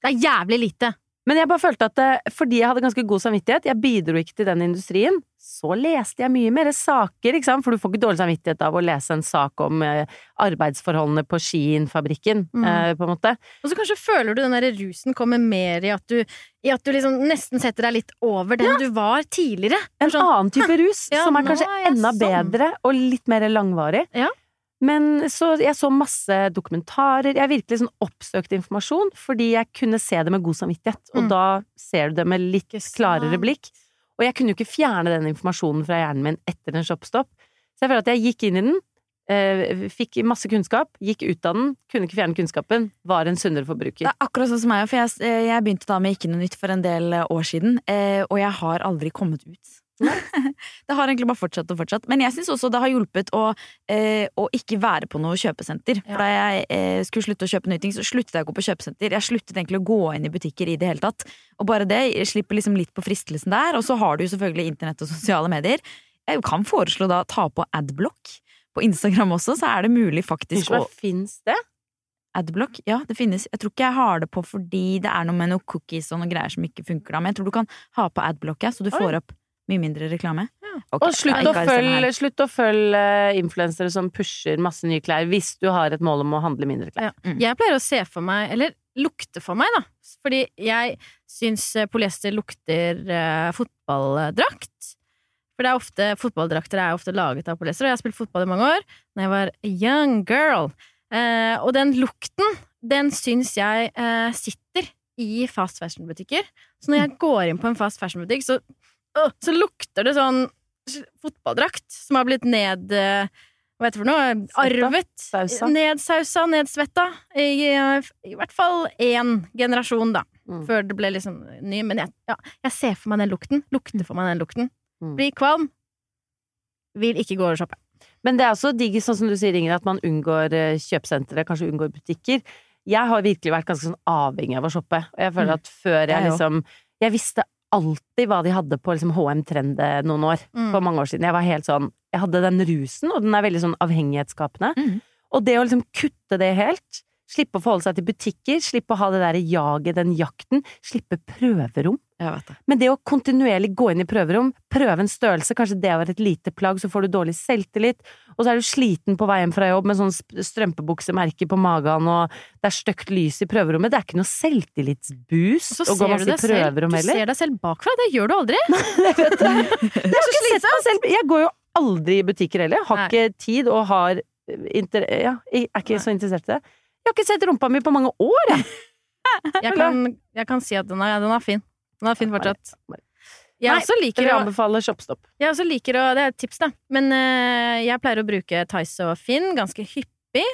Det er jævlig lite. Men jeg bare følte at fordi jeg hadde ganske god samvittighet, jeg bidro ikke til den industrien, så leste jeg mye mer saker, ikke sant, for du får ikke dårlig samvittighet av å lese en sak om eh, arbeidsforholdene på Skien-fabrikken, Mm. eh, på en måte. Og så kanskje føler du den der rusen kommer mer i at du, i at du liksom nesten setter deg litt over den du var tidligere. En Sånn, annen type *laughs* rus, Ja, som er kanskje er enda sånn. bedre og litt mer langvarig. Ja. Men så jeg så masse dokumentarer, jeg virkelig sånn oppsøkte informasjon, fordi jeg kunne se det med god samvittighet, og Mm. da ser du det med litt klarere blikk. Og jeg kunne jo ikke fjerne den informasjonen fra hjernen min etter en shopstopp. Så jeg føler at jeg gikk inn i den, eh, fikk masse kunnskap, gikk ut av den, kunne ikke fjerne kunnskapen, var en sunnere Det er akkurat sånn som meg, for jeg, jeg begynte da med Ikke noe nytt for en del eh, år siden, eh, og jeg har aldri kommet ut. *laughs* det har egentlig bare fortsatt og fortsatt. Men jeg syns også det har hjulpet å, eh, å ikke være på noe kjøpesenter. Ja. For da jeg eh, skulle slutte å kjøpe nye ting, så sluttet jeg å gå på kjøpesenter. Jeg sluttet egentlig å gå inn i butikker i det hele tatt. Og bare det slipper liksom litt på fristelsen der. Og så har du jo selvfølgelig internett og sosiale medier. Jeg kan foreslå da ta på adblock. På Instagram også, så er det mulig faktisk å fins det? Adblock, ja, det finnes. Jeg tror ikke jeg har det på fordi det er noe med noen cookies og noen greier som ikke funker da, men jeg tror du kan ha på adblock, ja, så du får opp mye mindre reklame. Ok, Og slutt, å følge, slutt å følge influensere som pusher masse nye klær, hvis du har et mål om å handle mindre klær. Ja. Mm. Jeg pleier å se for meg, eller lukte for meg, da. Fordi jeg syns eh, polyester lukter eh, fotballdrakt. For det er ofte, fotballdrakter er ofte laget av polyester, og jeg har spilt fotball i mange år da jeg var a young girl. Eh, og den lukten, den syns jeg eh, sitter i fast fashion-butikker. Så når jeg går inn på en fast fashion-butikk, så, så lukter det sånn fotballdrakt som har blitt ned... Eh, hva heter det for noe? Arvet. Sausa. Nedsausa, nedsvetta. I, eh, I hvert fall én generasjon, da. Mm. Før det ble liksom ny. Men jeg, ja, jeg ser for meg den lukten. Lukter for meg den lukten. Mm. Blir kvalm. Vil ikke gå og shoppe. Men det er også digg, sånn som du sier, Ingrid, at man unngår eh, kjøpesentre, kanskje unngår butikker. Jeg har virkelig vært ganske sånn avhengig av å shoppe, og jeg føler Mm. at før Jeg liksom Jeg visste alltid hva de hadde på liksom HM Trend eh, noen år, Mm. for mange år siden. Jeg var helt sånn Jeg hadde den rusen, og den er veldig sånn avhengighetsskapende. Mm. Og det å liksom kutte det helt, slippe å forholde seg til butikker, slippe å ha det derre jaget, den jakten, slippe prøverom. Det. Men det å kontinuerlig gå inn i prøverom, prøve en størrelse, kanskje det var et lite plagg, så får du dårlig selvtillit, og så er du sliten på vei hjem fra jobb med sånn strømpebuksemerke på magen, og det er stygt lys i prøverommet. Det er ikke noe selvtillitsboost å gå masse i deg selv, du ser deg selv bakfra. Det gjør du aldri. *laughs* Jeg vet det. Jeg har ikke sett meg selv Jeg går jo aldri i butikker heller. Har Nei. ikke tid og har eh, inter... Ja, er ikke så interessert i det. Jeg har ikke sett rumpa mi på mange år, jeg. *laughs* Jeg kan, jeg kan si at den er, den er fin. Den er fin fortsatt. Jeg Nei, også liker å anbefale ShopStop. Jeg også liker å Det er et tips, da. Men uh, jeg pleier å bruke Tice og Finn ganske hyppig.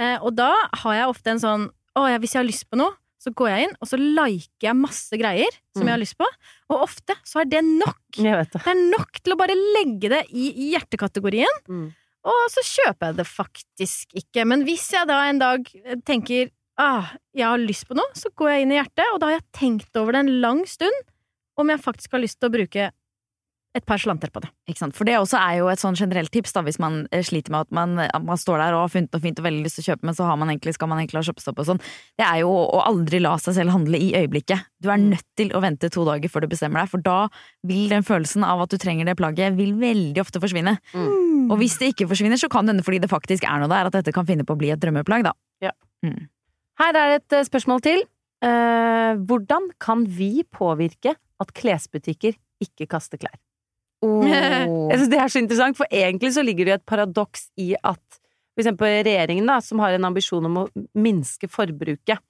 Uh, og da har jeg ofte en sånn Å ja, hvis jeg har lyst på noe, så går jeg inn, og så liker jeg masse greier som Mm. jeg har lyst på. Og ofte så er det nok. Det. Det er nok til å bare legge det i, i hjertekategorien. Mm. Og så kjøper jeg det faktisk ikke. Men hvis jeg da en dag tenker ah, jeg har lyst på noe, så går jeg inn i hjertet, og da har jeg tenkt over det en lang stund om jeg faktisk har lyst til å bruke et par slanter på det. Ikke sant? For det også er jo et sånn generelt tips da, hvis man eh, sliter med at man, at man står der og har funnet noe fint og veldig lyst til å kjøpe, men så har man egentlig, skal man egentlig ha shoppestopp og sånn. Det er jo å aldri la seg selv handle i øyeblikket. Du er nødt til å vente to dager før du bestemmer deg, for da vil den følelsen av at du trenger det plagget, vil veldig ofte forsvinne. Mm. Og hvis det ikke forsvinner, så kan det hende fordi det faktisk er noe der, at dette kan finne på å bli et drømmeplagg, da. Her er et eh, spørsmål til. Uh, hvordan kan vi påvirke at klesbutikker ikke kaster klær? *laughs* Jeg synes det er så interessant, for egentlig så ligger det jo et paradoks i at for eksempel regjeringen, da, som har en ambisjon om å minske forbruket,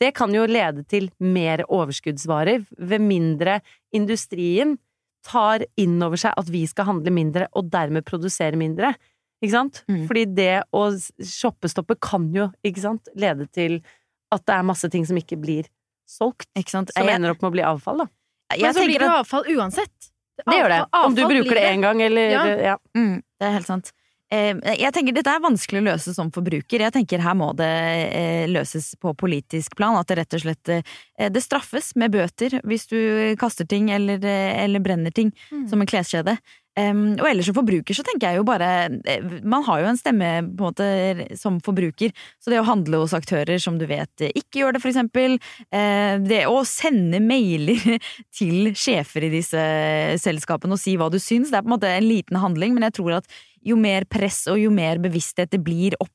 det kan jo lede til mer overskuddsvarer, ved mindre industrien tar inn over seg at vi skal handle mindre, og dermed produsere mindre. Ikke sant? Mm. Fordi det å shoppestoppe kan jo, ikke sant, lede til at det er masse ting som ikke blir solgt, Ikke sant? som Jeg- ender opp med å bli avfall, da. Men så blir det jo avfall uansett. Det gjør det. Om du bruker det én gang eller Ja. ja. Mm, det er helt sant. Jeg tenker Dette er vanskelig å løse som forbruker. Jeg tenker Her må det eh, løses på politisk plan. At det rett og slett eh, Det straffes med bøter hvis du kaster ting eller, eh, eller brenner ting Mm. som en kleskjede. Um, og ellers som forbruker så tenker jeg jo bare eh, Man har jo en stemme på en måte som forbruker. Så det å handle hos aktører som du vet eh, ikke gjør det, for eksempel. Uh, Det å sende mailer *laughs* til sjefer i disse selskapene og si hva du syns, det er på en måte en liten handling, men jeg tror at jo mer press og jo mer bevissthet det blir opp,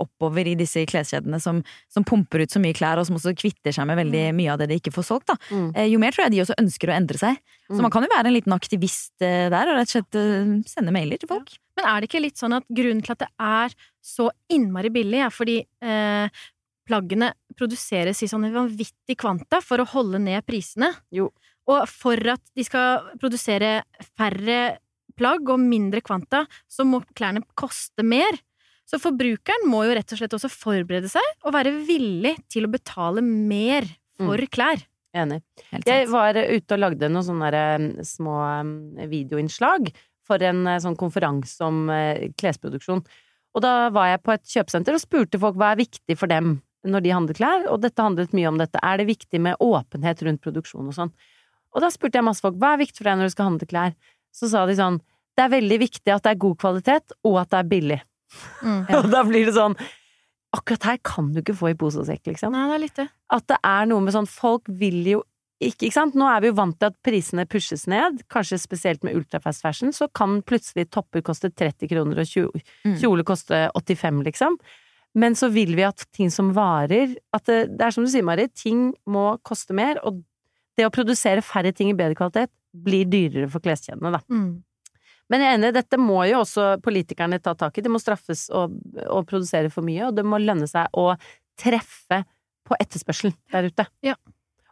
oppover i disse kleskjedene som, som pumper ut så mye klær, og som også kvitter seg med veldig mye av det de ikke får solgt, da. Mm. Eh, jo mer tror jeg de også ønsker å endre seg. Så Mm. man kan jo være en liten aktivist eh, der, og rett og slett eh, sende mailer til folk. Men er det ikke litt sånn at grunnen til at det er så innmari billig, er fordi eh, plaggene produseres i sånne vanvittig kvanta for å holde ned prisene? Jo. Og for at de skal produsere færre plagg og mindre kvanta, så må klærne koste mer. Så forbrukeren må jo rett og slett også forberede seg og være villig til å betale mer for klær. Enig. Jeg var ute og lagde noen sånne eh, små eh, videoinnslag for en eh, sånn konferanse om eh, klesproduksjon. Og da var jeg på et kjøpesenter og spurte folk hva er viktig for dem når de handler klær, og dette handlet mye om dette. Er det viktig med åpenhet rundt produksjon og sånn? Og da spurte jeg masse folk hva er viktig for deg når du skal handle klær? Så sa de sånn det er veldig viktig at det er god kvalitet, og at det er billig. Mm. *laughs* Og da blir det sånn Akkurat her kan du ikke få i pose og sekk, liksom Nei, det er litt det. at det er noe med sånn Folk vil jo ikke, ikke sant? Nå er vi jo vant til at prisene pushes ned, kanskje spesielt med ultrafast fashion, så kan plutselig topper koste 30 kroner og kjole Mm. kjole koste 85, liksom. Men så vil vi at ting som varer At det, det er som du sier, Mari, ting må koste mer, og det å produsere færre ting i bedre kvalitet blir dyrere for kleskjedene, da. Mm. Men jeg er enig, dette må jo også politikerne ta tak i. Det må straffes å, å produsere for mye, og det må lønne seg å treffe på etterspørselen der ute. Ja.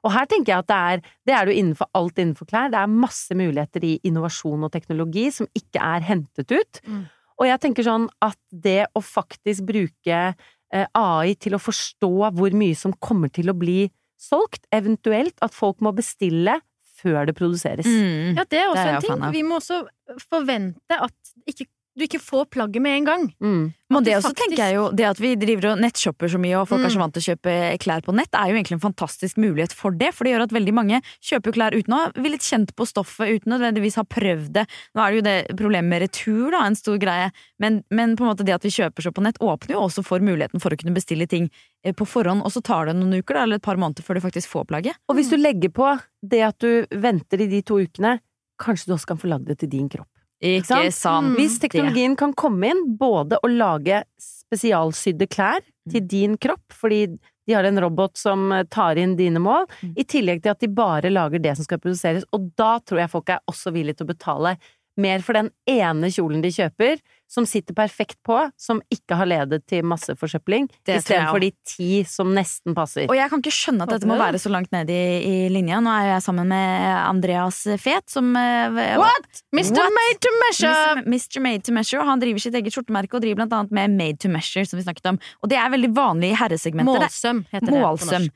Og her tenker jeg at det er Det er det jo innenfor alt innenfor klær. Det er masse muligheter i innovasjon og teknologi som ikke er hentet ut. Mm. Og jeg tenker sånn at det å faktisk bruke eh, AI til å forstå hvor mye som kommer til å bli solgt, eventuelt at folk må bestille før det produseres. Mm. Ja, det er også Det er en ting. Vi må også forvente at ikke, du ikke får plagget med en gang. Mm. Men det også faktisk- tenker jeg jo, det at vi driver og nettshopper så mye, og folk er så Mm. vant til å kjøpe klær på nett, er jo egentlig en fantastisk mulighet for det. For det gjør at veldig mange kjøper klær uten å ha villet kjent på stoffet, uten nødvendigvis ha prøvd det. Nå er det jo det problemet med retur, da, en stor greie, men, men på en måte det at vi kjøper så på nett, åpner jo også for muligheten for å kunne bestille ting eh, på forhånd, og så tar det noen uker da, eller et par måneder før du faktisk får plagget. Og hvis du legger på det at du venter i de to ukene, kanskje du også kan få lagd det til din kropp. Ikke sant? Mm. Hvis teknologien kan komme inn, både å lage spesialsydde klær til din kropp, fordi de har en robot som eh, tar inn dine mål, Mm. i tillegg til at de bare lager det som skal produseres, og da tror jeg folk er også villige til å betale mer for den ene kjolen de kjøper, som sitter perfekt på, som ikke har ledet til masseforsøpling, forsøpling, tror jeg istedenfor de ti som nesten passer. Og jeg kan ikke skjønne at dette må være så langt ned i, i linja. Nå er jeg sammen med Andreas Fet, som eh, What?! Mr. What? Made to Measure! Mr. Made to Measure, han driver sitt eget skjortemerke og driver blant annet med Made to Measure, som vi snakket om. Og det er veldig vanlig i herresegmentet. Målsøm heter det Målsøm.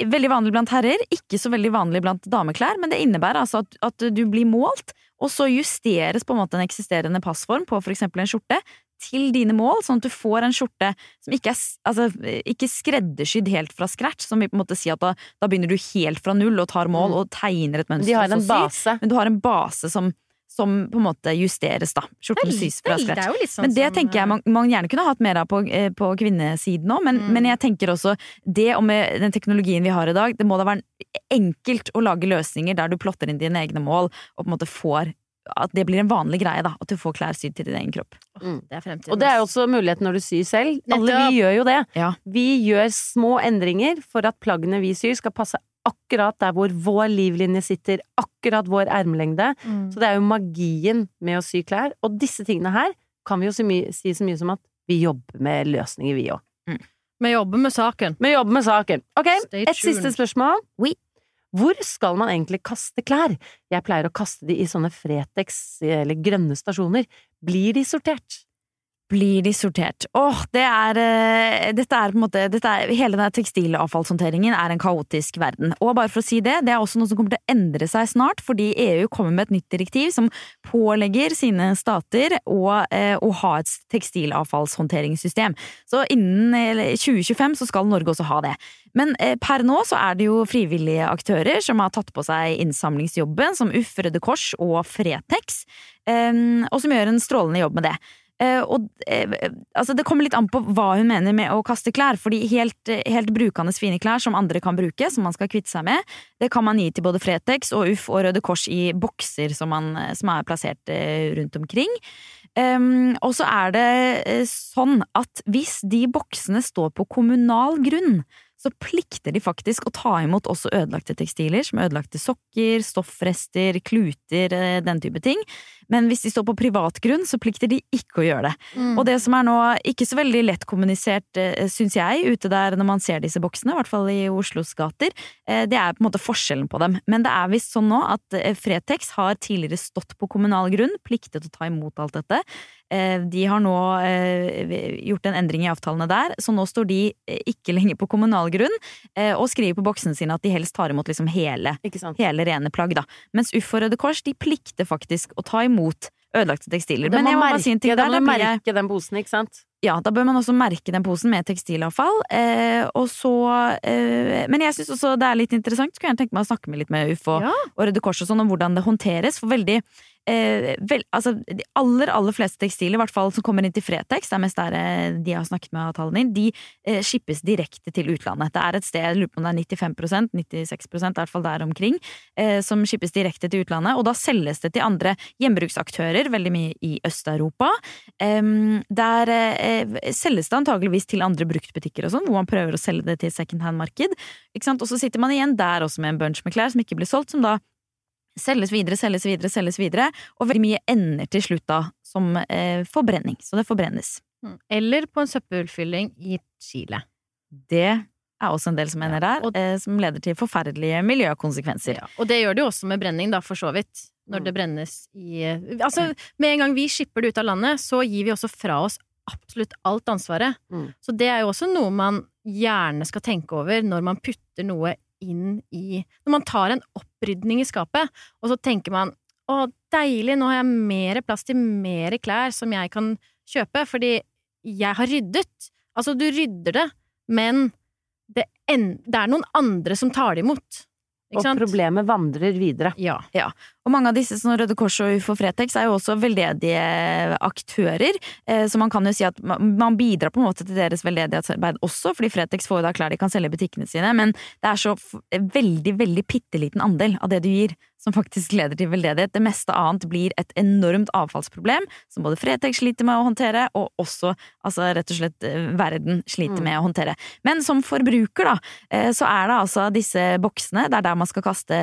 Veldig vanlig blant herrer, ikke så veldig vanlig blant dameklær, men det innebærer altså at, at du blir målt, og så justeres på en måte en eksisterende passform på for eksempel en skjorte til dine mål, sånn at du får en skjorte som ikke er altså, ikke skreddersydd helt fra scratch, som vil på en måte si at da, da begynner du helt fra null og tar mål Mm. og tegner et mønster. de har en base. Men du har en base som, som på en måte justeres, da. Skjorten Vel, sys fra scratch. Sånn Men det som, tenker jeg man, man gjerne kunne hatt mer av på, eh, på kvinnesiden òg, men, Mm. men jeg tenker også det og med den teknologien vi har i dag, det må da være enkelt å lage løsninger der du plotter inn dine egne mål og på en måte får at det blir en vanlig greie, da. At du får klær sydd til din egen kropp. Mm. Det er. Og det er også muligheten når du syr selv. Alle vi gjør jo det. Ja. Vi gjør små endringer for at plaggene vi syr skal passe akkurat der hvor vår livlinje sitter, akkurat vår ermelengde. Mm. Så det er jo magien med å sy klær. Og disse tingene her kan vi jo si, si så mye som at vi jobber med løsninger, vi òg. Vi jobber med saken. Vi jobber med saken. Ok, et siste spørsmål. Oui. Hvor skal man egentlig kaste klær? Jeg pleier å kaste de i sånne Fretex eller grønne stasjoner. Blir de sortert? Blir de sortert? Åh, det er eh, Dette er på en måte er, Hele denne tekstilavfallshåndteringen er en kaotisk verden. Og bare for å si det, det er også noe som kommer til å endre seg snart, fordi EU kommer med et nytt direktiv som pålegger sine stater å, eh, å ha et tekstilavfallshåndteringssystem. Så innen eh, 2025 så skal Norge også ha det. Men eh, per nå så er det jo frivillige aktører som har tatt på seg innsamlingsjobben, som Uff, Røde Kors og Fretex, og som gjør en strålende jobb med det. Eh, og eh, altså Det kommer litt an på hva hun mener med å kaste klær. fordi helt, eh, helt brukende fine klær som andre kan bruke, som man skal kvitte seg med, det kan man gi til både Fretex og Uff og Røde Kors i bokser som, man, som er plassert eh, rundt omkring. Um, og så er det eh, sånn at hvis de boksene står på kommunal grunn, så plikter de faktisk å ta imot også ødelagte tekstiler, som ødelagte sokker, stoffrester, kluter, eh, den type ting. Men hvis de står på privat grunn, så plikter de ikke å gjøre det. Mm. Og det som er nå ikke så veldig lett kommunisert, eh, syns jeg, ute der når man ser disse boksene, i hvert fall i Oslos gater, eh, det er på en måte forskjellen på dem. Men det er visst sånn nå at Fretex har tidligere stått på kommunal grunn, pliktet å ta imot alt dette. Eh, De har nå eh, gjort en endring i avtalene der, så nå står de eh, ikke lenger på kommunal grunn, og skriver på boksene sine at de helst tar imot liksom hele hele rene plagg, da. Mens Uff og Røde Kors de plikter faktisk å ta imot ødelagte tekstiler. Men jeg må bare merke, si en ting der. Da blir jeg, den posen, ikke sant? ja, da bør man også merke den posen med tekstilavfall. Eh, og så eh, Men jeg syns også det er litt interessant. Skulle gjerne tenke meg å snakke med litt med UFO Ja. og Røde Kors og sånn om hvordan det håndteres. For veldig eh, vel, altså, De aller aller fleste tekstiler, i hvert fall som kommer inn til Fretex, det er mest der eh, de har snakket med din, de eh, skippes direkte til utlandet. Det er et sted, jeg lurer på om det er 95% 96% i hvert fall der omkring, eh, som skippes direkte til utlandet. Og da selges det til andre gjenbruksaktører, veldig mye i Øst-Europa. Der eh, selges det antageligvis til andre bruktbutikker og sånn, hvor man prøver å selge det til second hand-marked. Og så sitter man igjen der også med en bunch med klær som ikke blir solgt, som da selges videre, selges videre, selges videre, og veldig mye ender til slutt da som eh, forbrenning. Så det forbrennes. Mm. Eller på en søppelfylling i Chile. Det er også en del som ender der, og- eh, som leder til forferdelige miljøkonsekvenser. Ja. Og det gjør det jo også med brenning, da, for så vidt. Når det brennes i Altså, med en gang vi skipper det ut av landet, så gir vi også fra oss absolutt alt ansvaret. Mm. Så det er jo også noe man gjerne skal tenke over når man putter noe inn i Når man tar en opprydning i skapet, og så tenker man å, deilig, nå har jeg mer plass til mer klær som jeg kan kjøpe, fordi jeg har ryddet. Altså, du rydder det, men det, en, det er noen andre som tar det imot. Og sant? problemet vandrer videre. Ja. Og mange av disse som Røde Kors og UFO Fretex er jo også veldedige aktører, eh, så man kan jo si at man bidrar på en måte til deres veldedighetsarbeid også, fordi Fretex får jo da klær de kan selge i butikkene sine, men det er så veldig, veldig bitte liten andel av det du gir som faktisk leder til veldedighet. Det meste annet blir et enormt avfallsproblem som både Fretex sliter med å håndtere, og også altså rett og slett eh, verden sliter Mm. med å håndtere. Men som forbruker, da, eh, så er det altså disse boksene, det er der man skal kaste,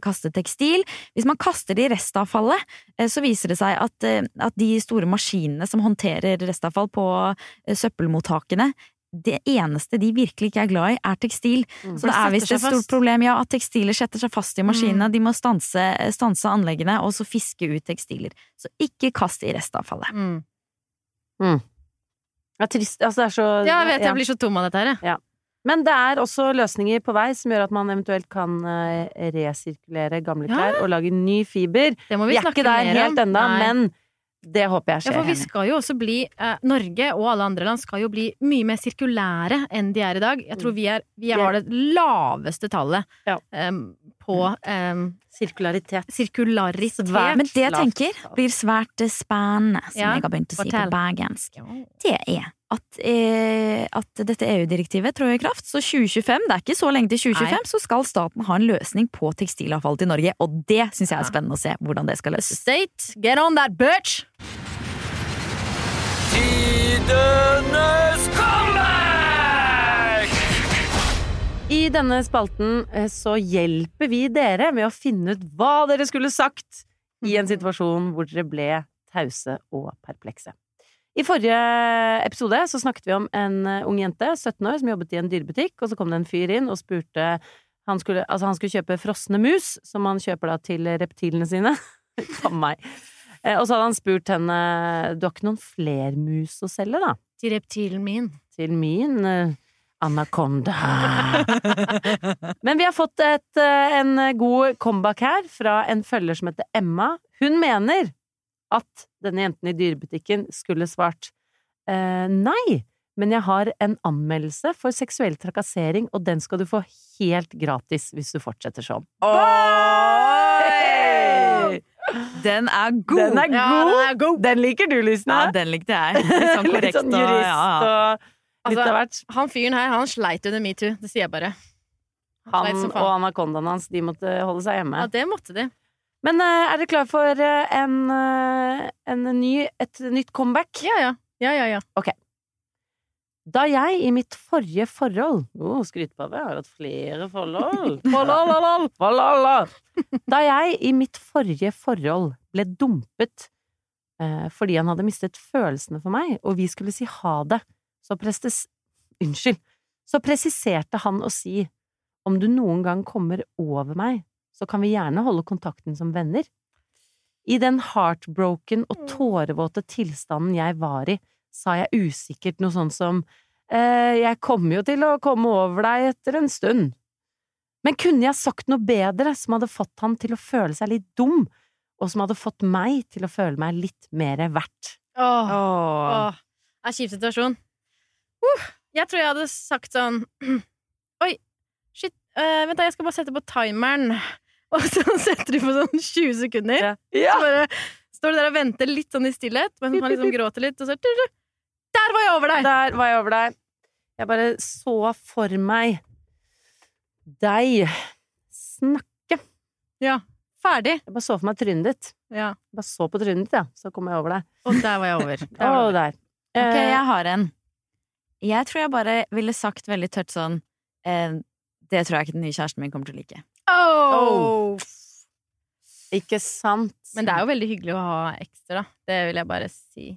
kaste tekstil. Hvis man kaster det i restavfallet, eh, så viser det seg at, eh, at de store maskinene som håndterer restavfall på eh, søppelmottakene, det eneste de virkelig ikke er glad i, er tekstil. Mm. Så det er visst et stort problem ja, at tekstiler setter seg fast i maskinene. De må stanse, stanse anleggene og så fiske ut tekstiler. Så ikke kast i restavfallet. Mm. Det er trist. Altså, det er så ja, jeg vet ja. jeg blir så tom av dette her, jeg. Men det er også løsninger på vei som gjør at man eventuelt kan eh, resirkulere gamle Ja. klær og lage ny fiber. Det må Vi vi, er ikke der helt ennå, men det håper jeg skjer. Ja, for vi skal jo også bli eh, Norge og alle andre land skal jo bli mye mer sirkulære enn de er i dag. Jeg tror vi, er, vi har det laveste tallet Ja. em, på em, Sirkularitet. sirkularitet. Svært Men det jeg tenker blir svært eh, spennende, som Ja, jeg har begynt å si fortell. på bergensk, det er at, eh, at dette EU-direktivet trår i kraft. Så 2025, det er ikke så lenge til 2025, Nei. så skal staten ha en løsning på tekstilavfall til Norge. Og det syns jeg er spennende å se hvordan det skal løses. state, get on that bitch! Tidenes comeback! I denne spalten eh, så hjelper vi dere med å finne ut hva dere skulle sagt i en situasjon hvor dere ble tause og perplekse. I forrige episode så snakket vi om en eh, ung jente, 17 år, som jobbet i en dyrebutikk, og så kom det en fyr inn og spurte han skulle, altså han skulle kjøpe frosne mus, som han kjøper da til reptilene sine. *laughs* Faen meg. Eh, Og så hadde han spurt henne Du har ikke noen flermus å selge, da? Til reptilen min. Til min uh, anakonda. *laughs* Men vi har fått et, en god comeback her fra en følger som heter Emma. Hun mener at denne jenten i dyrebutikken skulle svart eh, nei, men jeg har en anmeldelse for seksuell trakassering, og den skal du få helt gratis hvis du fortsetter sånn. Oi! Den er god! Den er Ja, god! den er god. Den liker du, Lysna. Ja, den likte jeg. Litt sånn *laughs* Litt sånn jurist og, ja. og litt Altså, av hvert. Han fyren her, han sleit under metoo. Det sier jeg bare. Han han og anakondaen hans, de måtte holde seg hjemme. Ja, det måtte de. Men eh, er dere klar for eh, en, eh, en ny, et nytt comeback? Ja, ja. Ja, ja, ja. Da jeg i mitt forrige forhold oh, Skryt på det, jeg har hatt flere forhold. *laughs* Lalalal. Valala. Da jeg i mitt forrige forhold ble dumpet eh, fordi han hadde mistet følelsene for meg, og vi skulle si ha det, så prestes... Unnskyld. Så presiserte han å si om du noen gang kommer over meg, så kan vi gjerne holde kontakten som venner. I den heartbroken og tårevåte tilstanden jeg var i, sa jeg usikkert noe sånt som eh, jeg kommer jo til å komme over deg etter en stund. Men kunne jeg sagt noe bedre som hadde fått han til å føle seg litt dum, og som hadde fått meg til å føle meg litt mer verdt? Åh, Åh. åh. Det er kjip situasjon. Uh, jeg tror jeg hadde sagt sånn *clears throat* Oi, shit. uh, vent, da, jeg skal bare sette på timeren. *laughs* Og så setter du på sånn 20 sekunder. Ja. Så bare står du der og venter litt sånn i stillhet, men han liksom gråter litt, og så Der var jeg over deg! Der var jeg over deg. Jeg bare så for meg deg snakke. Ja. Ferdig. Jeg bare så for meg trynet ditt. Ja. Jeg bare så på trynet ditt, ja. Så kom jeg over deg. Og der var jeg over. *laughs* Der var jeg over. der. Ok, Eh, jeg har en. Jeg tror jeg bare ville sagt veldig tørt sånn eh, Det tror jeg ikke den nye kjæresten min kommer til å like. Oh. Ikke sant? Men det er jo veldig hyggelig å ha ekser, da. Det vil jeg bare si.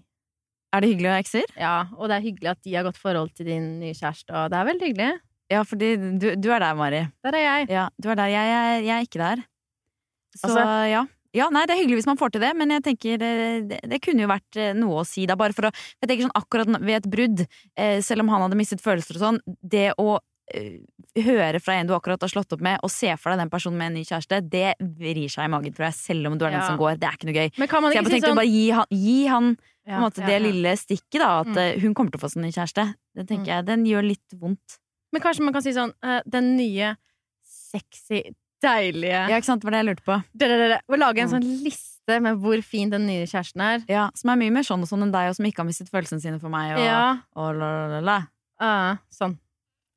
Er det hyggelig å ha ekser? Ja, og det er hyggelig at de har godt forhold til din nye kjæreste, og det er veldig hyggelig. Ja, fordi du, du er der, Mari. Der er jeg. Ja, du er der. Jeg, jeg, jeg er ikke der. Så Altså- ja. Ja, nei, Det er hyggelig hvis man får til det, men jeg tenker det, det, det kunne jo vært eh, noe å si. Da, bare for å, jeg tenker sånn Akkurat ved et brudd, eh, selv om han hadde mistet følelser og sånn, det å eh, høre fra en du akkurat har slått opp med, og se for deg den personen med en ny kjæreste, det vrir seg i magen, tror jeg, selv om du er den Ja. som går. Det er ikke noe gøy. Men kan man Så jeg bare tenkte sånn bare gi han, gi han på Ja, måte, ja, det lille stikket, da, at Mm. eh, hun kommer til å få seg en ny kjæreste. Det tenker Mm. jeg, Den gjør litt vondt. Men kanskje man kan si sånn eh, Den nye, sexy, deilige Ja, ikke sant? Det var det jeg lurte på. Det, det, det, Og lage en Mm. sånn liste med hvor fin den nye kjæresten er. Ja, Som er mye mer sånn og sånn enn deg, og som ikke har mistet følelsene sine for meg. Og, Ja. og la, la, la, la. Uh, sånn.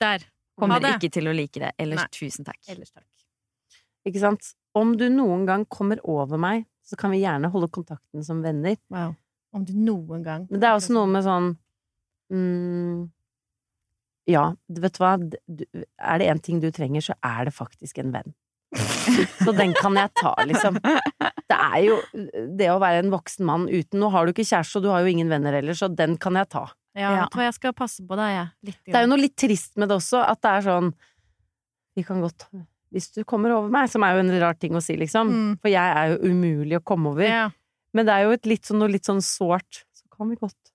Der. Kommer ikke til å like det. Ellers Nei. tusen takk. Ellers takk. Ikke sant? Om du noen gang kommer over meg, så kan vi gjerne holde kontakten som venner. Wow. Om du noen gang Men det er også noe med sånn mm, Ja, du vet hva, du, er det én ting du trenger, så er det faktisk en venn. *laughs* Så den kan jeg ta, liksom. *laughs* Det er jo det å være en voksen mann uten Nå har du ikke kjæreste, og du har jo ingen venner heller, så den kan jeg ta. Ja, Ja. vet du hva, jeg skal passe på deg, jeg. Litt. Det er jo noe litt trist med det også, at det er sånn Vi kan godt Hvis du kommer over meg, som er jo en rar ting å si, liksom. Mm. For jeg er jo umulig å komme over. Ja. Men det er jo et litt sånn, noe litt sånn sårt. Så kan vi godt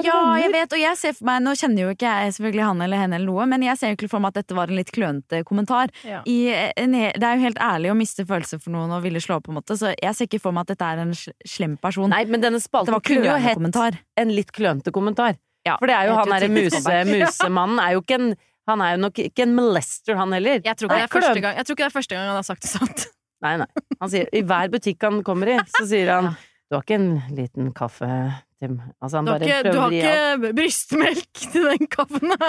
Ja, jeg vet, og jeg ser for meg Nå kjenner jo ikke jeg selvfølgelig han eller henne eller noe, men jeg ser jo ikke for meg at dette var en litt klønete kommentar. Ja. I en, det er jo helt ærlig å miste følelser for noen og ville slå opp, på en måte, så jeg ser ikke for meg at dette er en slem person. Nei, men denne spalten kunne jo hett kommentar. en litt klønete kommentar. Ja, For det er jo han derre muse, *laughs* musemannen er jo ikke en Han er jo nok ikke en molester, han heller. Jeg tror, ikke det er første gang, jeg tror ikke det er første gang han har sagt det sant. Nei, nei. Han sier I hver butikk han kommer i, så sier han Ja. Du har ikke en liten kaffe til Altså, han Du har ikke, du har ikke brystmelk *laughs* til den kaffen, da?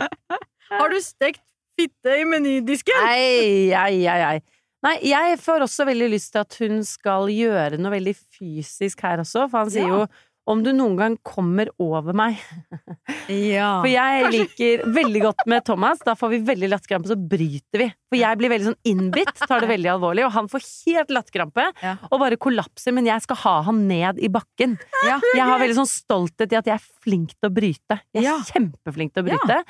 *laughs* Har du stekt fitte i menydisken? Nei, ei, ei, ei. Nei, jeg får også veldig lyst til at hun skal gjøre noe veldig fysisk her også, for han sier Ja. jo om du noen gang kommer over meg. Ja. For jeg liker veldig godt med Thomas, da får vi veldig latterkrampe, så bryter vi. For jeg blir veldig sånn innbitt, tar det veldig alvorlig, og han får helt latterkrampe Ja. og bare kollapser, men jeg skal ha han ned i bakken. Ja. Jeg har veldig sånn stolthet i at jeg er flink til å bryte. Jeg er kjempeflink til å bryte.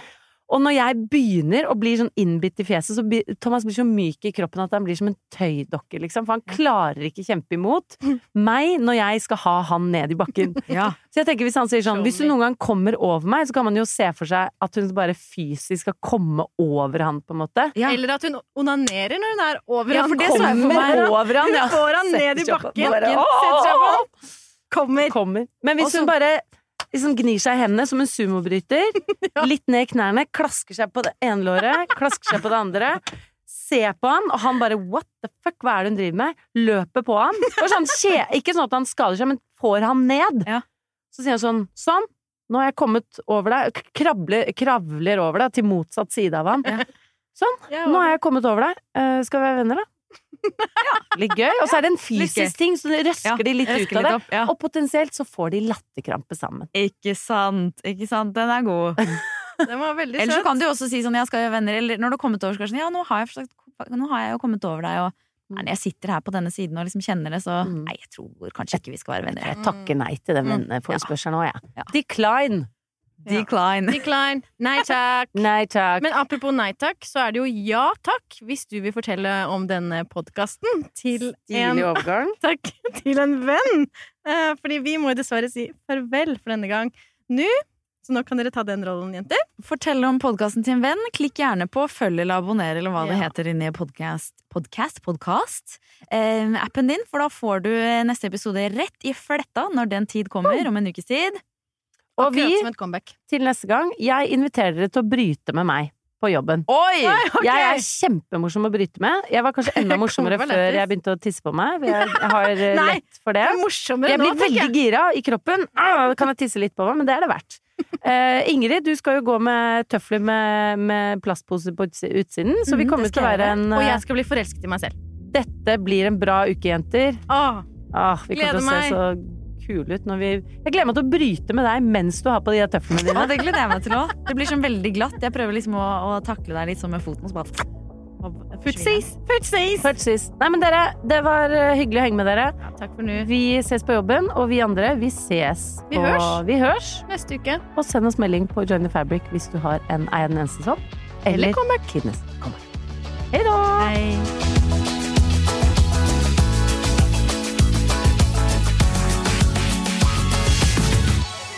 Og når jeg begynner å bli sånn innbitt i fjeset, så blir Thomas blir så myk i kroppen at han blir som en tøydokke, liksom. For han klarer ikke kjempe imot *laughs* meg når jeg skal ha han ned i bakken. *laughs* Ja. Så jeg tenker hvis han sier sånn Hvis du noen gang kommer over meg, så kan man jo se for seg at hun bare fysisk skal komme over han, på en måte. Ja. Eller at hun onanerer når hun er over Ja, han. for det sa jeg for Kommer meg. over han, ja. Hun får han ned i bakken. bare, Setter seg på han. Kommer. kommer. Men hvis hun bare liksom gnir seg i hendene som en sumobryter, *laughs* litt ned i knærne, klasker seg på det ene låret, klasker seg på det andre, ser på han, og han bare what the fuck, hva er det hun driver med? Løper på han. Sånn, ikke sånn at han skader seg, men får han ned. Ja. Så sier han sånn sånn, nå har jeg kommet over deg, krabler, kravler over deg til motsatt side av han. Sånn, Ja, nå har jeg kommet over deg, Uh, skal vi være venner da? Litt gøy. Og så er det en fysisk ting, så røsker ja, de litt ut av det. opp, ja. Og potensielt så får de latterkrampe sammen. Ikke sant, ikke sant. Den er god. *laughs* Den var veldig Eller så kan du også si sånn, jeg skal gjøre venner, eller når du har kommet over, så kanskje, ja, nå har jeg, forsøkt- nå har jeg jo kommet over deg, og nei, når jeg sitter her på denne siden og liksom kjenner det, så Mm. nei, jeg tror kanskje ikke vi skal være venner. Jeg takker nei til den Mm. venneforespørselen òg, jeg. Ja. Decline! Decline. Decline. Nei takk. *laughs* Nei takk. Men apropos nei takk, så er det jo ja takk hvis du vil fortelle om denne podkasten til *laughs* til en venn! Eh, fordi vi må dessverre si farvel for denne gang nå. Så nå kan dere ta den rollen, jenter. Fortell om podkasten til en venn. Klikk gjerne på følg eller abonner, eller hva det heter inni podcast, podcast, podcast eh, appen din, for da får du eh, neste episode rett i fletta når den tid kommer, om en ukes tid. Og vi, Akkurat til neste gang, jeg inviterer dere til å bryte med meg på jobben. Oi! ok. Jeg er *laughs* kjempemorsom å bryte med. Jeg var kanskje enda *laughs* morsommere før jeg begynte å tisse på meg. Jeg, jeg har eh, *laughs* Nei, lett for det. Det Jeg blir nå, veldig gira i kroppen. Ah, kan jeg tisse litt på meg, men det er det verdt. Uh, Ingrid, du skal jo gå med tøfler med, med plastpose på utsiden, så vi Mhm, kommer mm, til å være en Og eh, jeg skal bli forelsket i meg selv. Dette blir en bra uke, jenter. Åh, Ah, vi kommer til å se så kule ut når vi Jeg gleder meg til å bryte med deg mens du har på de tøflene dine. Ja, det gleder jeg meg til òg. Det blir sånn veldig glatt. Jeg prøver liksom å, å takle deg litt sånn med foten, og så bare Futsis! Footsies! Nei, men dere, det var eh, hyggelig å henge med dere. Ja, takk for nå. Vi ses på jobben, og vi andre, vi ses Vi på hørs. Vi hørs. Neste uke. Og send oss melding på Join the Fabric hvis du har en, er eneste sånn. Eller Eller. Kidness. Comeback. Hei da! Hei.